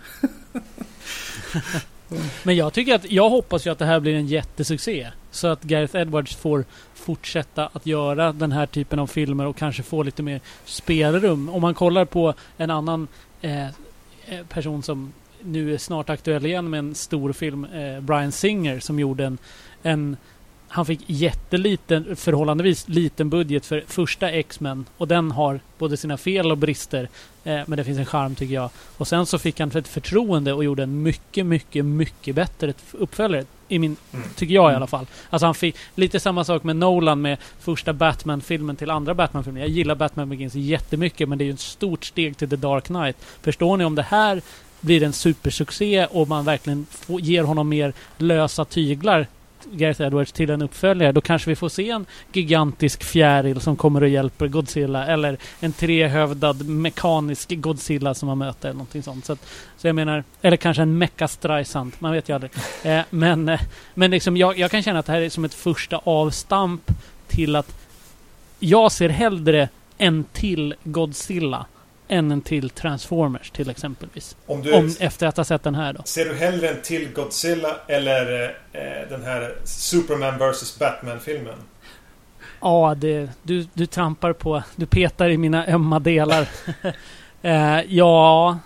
Speaker 3: Men jag tycker att, jag hoppas ju att det här blir en jättesuccé. Så att Gareth Edwards får fortsätta att göra den här typen av filmer och kanske få lite mer spelrum. Om man kollar på en annan eh Eh, person som nu är snart aktuell igen med en stor film, eh, Brian Singer, som gjorde en, en han fick jätteliten, förhållandevis liten budget för första X-Men och den har både sina fel och brister. Eh, men det finns en charm tycker jag. Och sen så fick han ett förtroende och gjorde en mycket, mycket, mycket bättre uppföljare. I min, tycker jag i alla fall. Alltså han fick lite samma sak med Nolan med första Batman-filmen till andra Batman-filmen. Jag gillar Batman Begins jättemycket men det är ju ett stort steg till The Dark Knight. Förstår ni om det här blir en supersuccé och man verkligen får, ger honom mer lösa tyglar Gareth Edwards till en uppföljare, då kanske vi får se en gigantisk fjäril som kommer och hjälper Godzilla. Eller en trehövdad mekanisk Godzilla som man möter. Eller någonting sånt. Så, att, så jag menar, eller kanske en Mecha Streisand. Man vet ju aldrig. Eh, men eh, men liksom, jag, jag kan känna att det här är som ett första avstamp till att jag ser hellre en till Godzilla än en till Transformers till exempelvis. Om, du, Om efter att ha sett den här då.
Speaker 1: Ser du hellre en till Godzilla eller eh, den här Superman vs Batman-filmen?
Speaker 3: Ja, det, du, du trampar på... Du petar i mina ömma delar. eh, ja...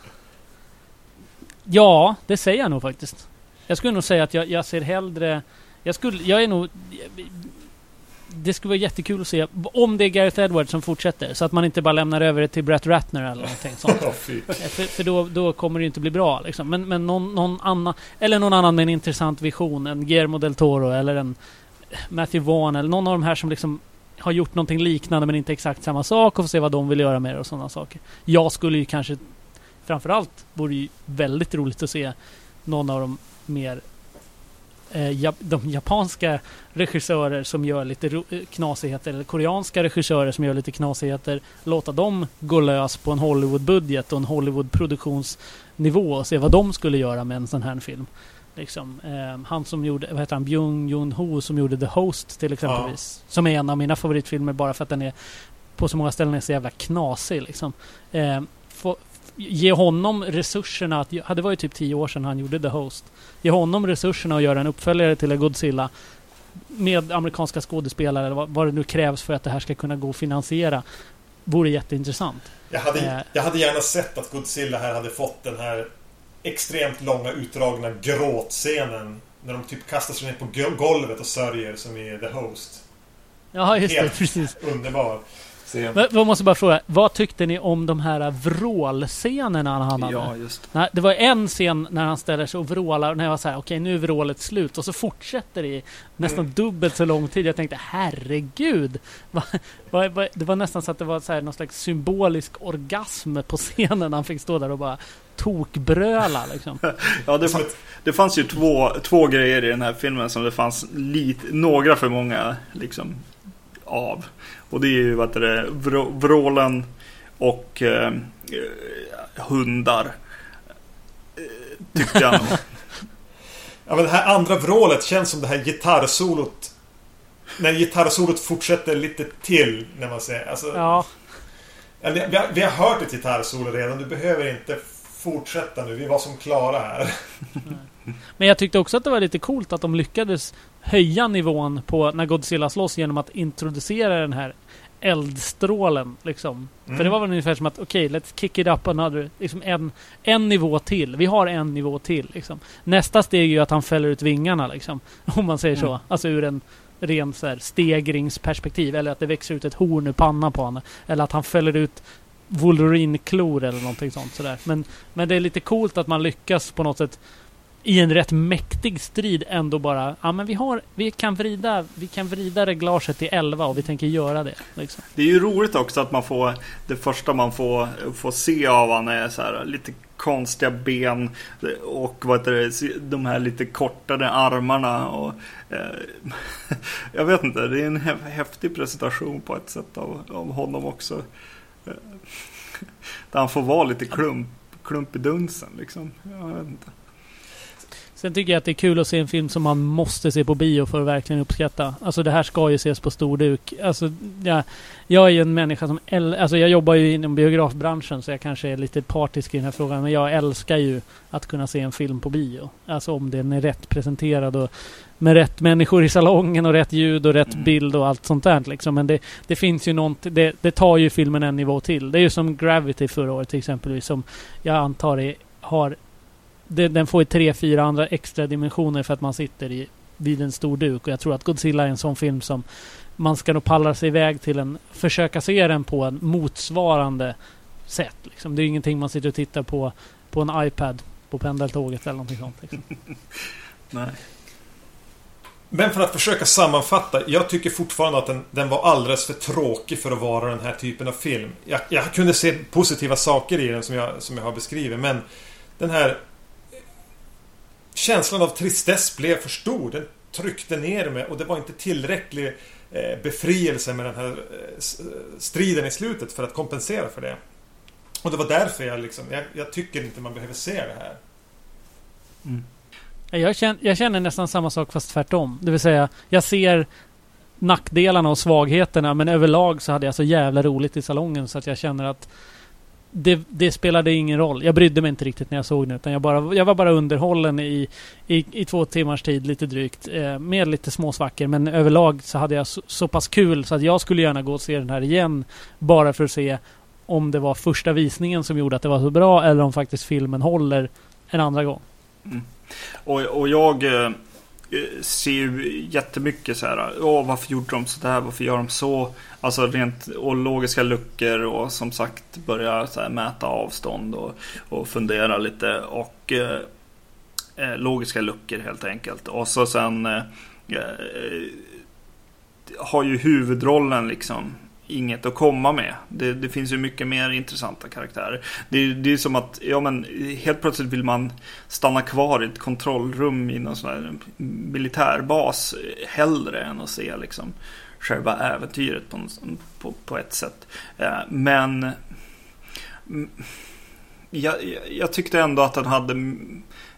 Speaker 3: Ja, det säger jag nog faktiskt. Jag skulle nog säga att jag, jag ser hellre... Jag skulle... Jag är nog det skulle vara jättekul att se om det är Gareth Edwards som fortsätter. Så att man inte bara lämnar över det till Brett Ratner eller någonting sånt. För, för då, då kommer det inte bli bra liksom. Men, men någon, någon annan, eller någon annan med en intressant vision. En Guillermo del Toro eller en Matthew Vaughn eller någon av de här som liksom har gjort någonting liknande men inte exakt samma sak och få se vad de vill göra med det och sådana saker. Jag skulle ju kanske framförallt vore ju väldigt roligt att se någon av de mer eh, de japanska regissörer som gör lite eh, knasigheter, eller koreanska regissörer som gör lite knasigheter, låta dem gå lös på en Hollywood-budget och en Hollywood-produktionsnivå och se vad de skulle göra med en sån här film. Liksom, eh, han som gjorde, vad heter han, Byung Jun Ho som gjorde The Host till exempelvis. Ja. Som är en av mina favoritfilmer bara för att den är på så många ställen är så jävla knasig liksom. Eh, få, ge honom resurserna att, det var ju typ tio år sedan han gjorde The Host. Ge honom resurserna att göra en uppföljare till Godzilla med amerikanska skådespelare vad, vad det nu krävs för att det här ska kunna gå att finansiera. Vore jätteintressant.
Speaker 1: Jag hade, eh. jag hade gärna sett att Godzilla här hade fått den här extremt långa utdragna gråtscenen. När de typ kastar sig ner på golvet och sörjer som i The Host.
Speaker 3: Ja, just Helt det. Precis.
Speaker 1: Underbar.
Speaker 3: Men Jag måste bara fråga, vad tyckte ni om de här vrålscenerna han hade?
Speaker 2: Ja, just
Speaker 3: Nej, det var en scen när han ställer sig och vrålar när jag var så här, okej nu är vrålet slut och så fortsätter det i nästan
Speaker 1: Mm.
Speaker 3: dubbelt så lång tid. Jag tänkte herregud! Va, va, va, det var nästan så att det var så här, någon slags symbolisk orgasm på scenen. Han fick stå där och bara tokbröla liksom.
Speaker 2: Ja, det,
Speaker 1: Som
Speaker 2: fa-
Speaker 1: ett-
Speaker 2: det fanns ju två, två grejer i den här filmen som det fanns lite, några för många liksom, av. Och det är ju vad det, vrå, vrålen och eh, hundar. Eh, tyckte jag nog.
Speaker 1: Ja, men det här andra vrålet känns som det här gitarrsolot. När gitarrsolot fortsätter lite till, när man säger. Alltså,
Speaker 3: Ja,
Speaker 1: vi, har, vi har hört ett gitarrsolo redan. Du behöver inte fortsätta nu. Vi var som klara här.
Speaker 3: men jag tyckte också att det var lite coolt att de lyckades höja nivån på när Godzilla slåss genom att introducera den här eldstrålen. Liksom.
Speaker 1: Mm.
Speaker 3: För det var väl ungefär som att okej, let's kick it up another. Liksom en, en nivå till. Vi har en nivå till. Liksom. Nästa steg är ju att han fäller ut vingarna. Liksom, om man säger så.
Speaker 1: Mm.
Speaker 3: Alltså ur en ren så här, stegringsperspektiv. Eller att det växer ut ett horn ur pannan på honom. Eller att han fäller ut Wolverine-klor eller någonting sånt. Sådär. Men, men det är lite coolt att man lyckas på något sätt i en rätt mäktig strid ändå bara, ja men vi har, vi kan vrida, vi kan vrida reglaget till 11 och vi tänker göra det. Liksom.
Speaker 2: Det är ju roligt också att man får Det första man får, får se av han är så här lite konstiga ben och vad heter det, de här lite kortare armarna och eh, Jag vet inte, det är en häftig presentation på ett sätt av, av honom också. Eh, där han får vara lite klump, klump i dunsen liksom. Jag vet inte.
Speaker 3: Sen tycker jag att det är kul att se en film som man måste se på bio för att verkligen uppskatta. Alltså det här ska ju ses på stor duk. Alltså, jag, jag är ju en människa som... äl- Alltså jag jobbar ju inom biografbranschen så jag kanske är lite partisk i den här frågan. Men jag älskar ju att kunna se en film på bio. Alltså om den är rätt presenterad och med rätt människor i salongen och rätt ljud och rätt
Speaker 2: Mm.
Speaker 3: bild och allt sånt där. Liksom. Men det, det finns ju något... Det, det tar ju filmen en nivå till. Det är ju som Gravity förra året till exempel. Som jag antar är, har det, den får ju tre, fyra andra extra dimensioner för att man sitter i, vid en stor duk. Och jag tror att Godzilla är en sån film som man ska nog palla sig iväg till en... Försöka se den på en motsvarande sätt. Liksom. Det är ju ingenting man sitter och tittar på på en iPad på pendeltåget eller någonting sånt. Liksom.
Speaker 2: Nej.
Speaker 1: Men för att försöka sammanfatta. Jag tycker fortfarande att den, den var alldeles för tråkig för att vara den här typen av film. Jag, jag kunde se positiva saker i den som jag, som jag har beskrivit. Men den här känslan av tristess blev för stor. Den tryckte ner mig och det var inte tillräcklig eh, befrielse med den här eh, eh, striden i slutet för att kompensera för det. Och det var därför jag liksom, jag, jag tycker inte man behöver se det här.
Speaker 2: Mm.
Speaker 3: Jag känner, jag känner nästan samma sak fast tvärtom. Det vill säga, jag ser nackdelarna och svagheterna men överlag så hade jag så jävla roligt i salongen så att jag känner att det, det spelade ingen roll. Jag brydde mig inte riktigt när jag såg den utan jag, bara, jag var bara underhållen i, i, i två timmars tid lite drygt. Eh, med lite småsvackor. men överlag så hade jag så, så pass kul så att jag skulle gärna gå och se den här igen. Bara för att se om det var första visningen som gjorde att det var så bra eller om faktiskt filmen håller en andra gång. Mm.
Speaker 2: Och, och jag eh, Eh, ser ju jättemycket så här. Åh, varför gjorde de så där? Varför gör de så? Alltså rent och logiska luckor och som sagt börja så här, mäta avstånd och, och fundera lite. Och eh, eh logiska luckor helt enkelt. Och så sen eh, eh har ju huvudrollen liksom inget att komma med. Det, det finns ju mycket mer intressanta karaktärer. Det, är- det är som att, ja men helt plötsligt vill man stanna kvar i ett kontrollrum i någon sån här militärbas hellre än att se liksom själva äventyret på, en- på, på ett sätt. Eh, men mm, jag, jag- tyckte ändå att den hade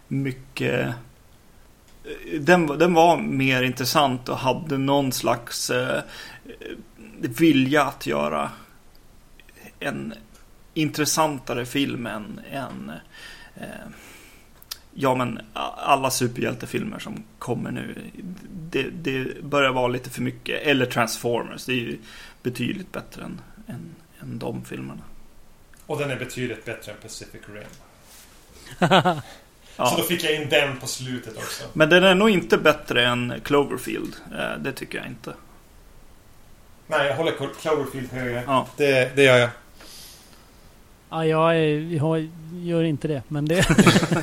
Speaker 2: mycket eh, den, var- den var mer intressant och hade någon slags eh, vilja att göra en intressantare film än, än eh, ja, men alla superhjältefilmer som kommer nu. Det, det börjar vara lite för mycket. Eller Transformers. Det är ju betydligt bättre än, än, än de filmerna.
Speaker 1: Och den är betydligt bättre än Pacific Rim. Så
Speaker 2: Ja.
Speaker 1: då fick jag in den på slutet också.
Speaker 2: Men den är nog inte bättre än Cloverfield. Eh, Det tycker jag inte.
Speaker 1: Nej, jag håller Cloverfield högre.
Speaker 2: Ja.
Speaker 1: Det, det gör jag.
Speaker 3: Ja, jag, är, jag gör inte det. Men det,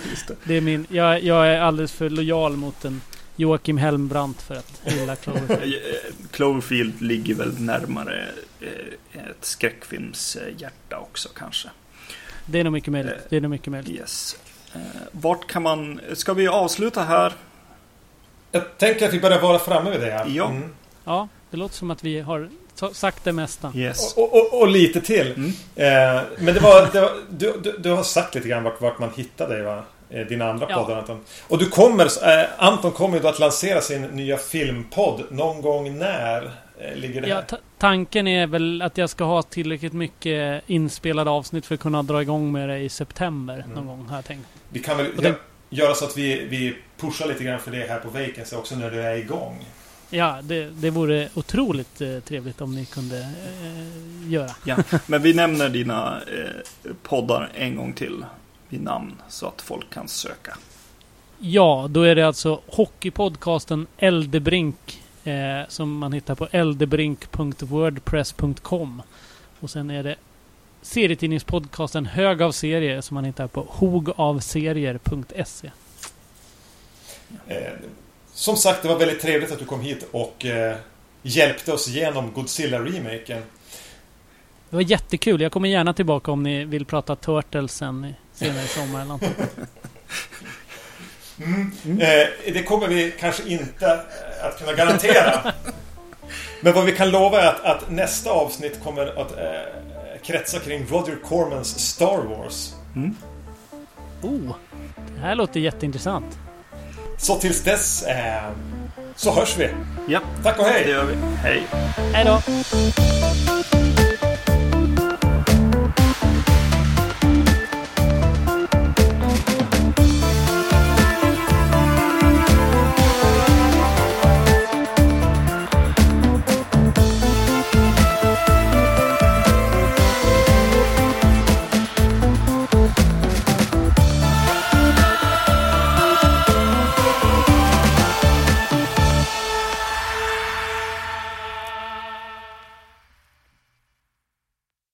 Speaker 2: Just det.
Speaker 3: det är min... Jag, jag är alldeles för lojal mot en Joakim Helmbrandt för att gilla Cloverfield.
Speaker 2: Eh, Cloverfield ligger väl närmare eh, ett skräckfilmshjärta också kanske.
Speaker 3: Det är nog mycket möjligt. Det är nog mycket möjligt.
Speaker 2: Yes. Eh, Vart kan man... Ska vi avsluta här?
Speaker 1: Jag tänker att vi börjar vara framme vid det. Ja.
Speaker 2: Ja.
Speaker 1: Mm.
Speaker 3: Ja, det låter som att vi har sa- sagt det mesta.
Speaker 2: Yes.
Speaker 1: Och, och, och lite till.
Speaker 2: Mm.
Speaker 1: Eh, men det var, det var du, du, du har sagt lite grann vart, vart man hittar dig va? Eh, Dina andra
Speaker 3: Ja.
Speaker 1: poddar Anton. Och du kommer, eh, Anton kommer ju då att lansera sin nya filmpodd. Någon gång när eh, ligger det
Speaker 3: Ja, tanken är väl att jag ska ha tillräckligt mycket inspelade avsnitt för att kunna dra igång med det i september
Speaker 1: Mm.
Speaker 3: någon gång har jag tänkt.
Speaker 1: Vi kan väl gö- göra så att vi, vi pushar lite grann för det här på Vacancy också när du är igång.
Speaker 3: Ja, det, det vore otroligt eh, trevligt om ni kunde eh, göra.
Speaker 2: Ja. Men vi nämner dina eh, poddar en gång till vid namn så att folk kan söka.
Speaker 3: Ja, då är det alltså hockeypodcasten Eldebrink eh, som man hittar på eldebrink.wordpress.com. Och sen är det serietidningspodcasten Hög av serier som man hittar på hogavserier.se.
Speaker 1: Eh, som sagt, det var väldigt trevligt att du kom hit och eh, hjälpte oss igenom Godzilla-remaken.
Speaker 3: Det var jättekul. Jag kommer gärna tillbaka om ni vill prata Turtles sen senare i sommar eller något.
Speaker 1: Mm. Eh, det kommer vi kanske inte eh, att kunna garantera. Men vad vi kan lova är att, att nästa avsnitt kommer att eh, kretsa kring Roger Cormans Star Wars.
Speaker 2: Mm.
Speaker 3: Oh, det här låter jätteintressant.
Speaker 1: Så tills dess eh, så hörs vi.
Speaker 2: Ja.
Speaker 1: Tack och hej.
Speaker 2: Det gör vi. Hej.
Speaker 3: Hej då.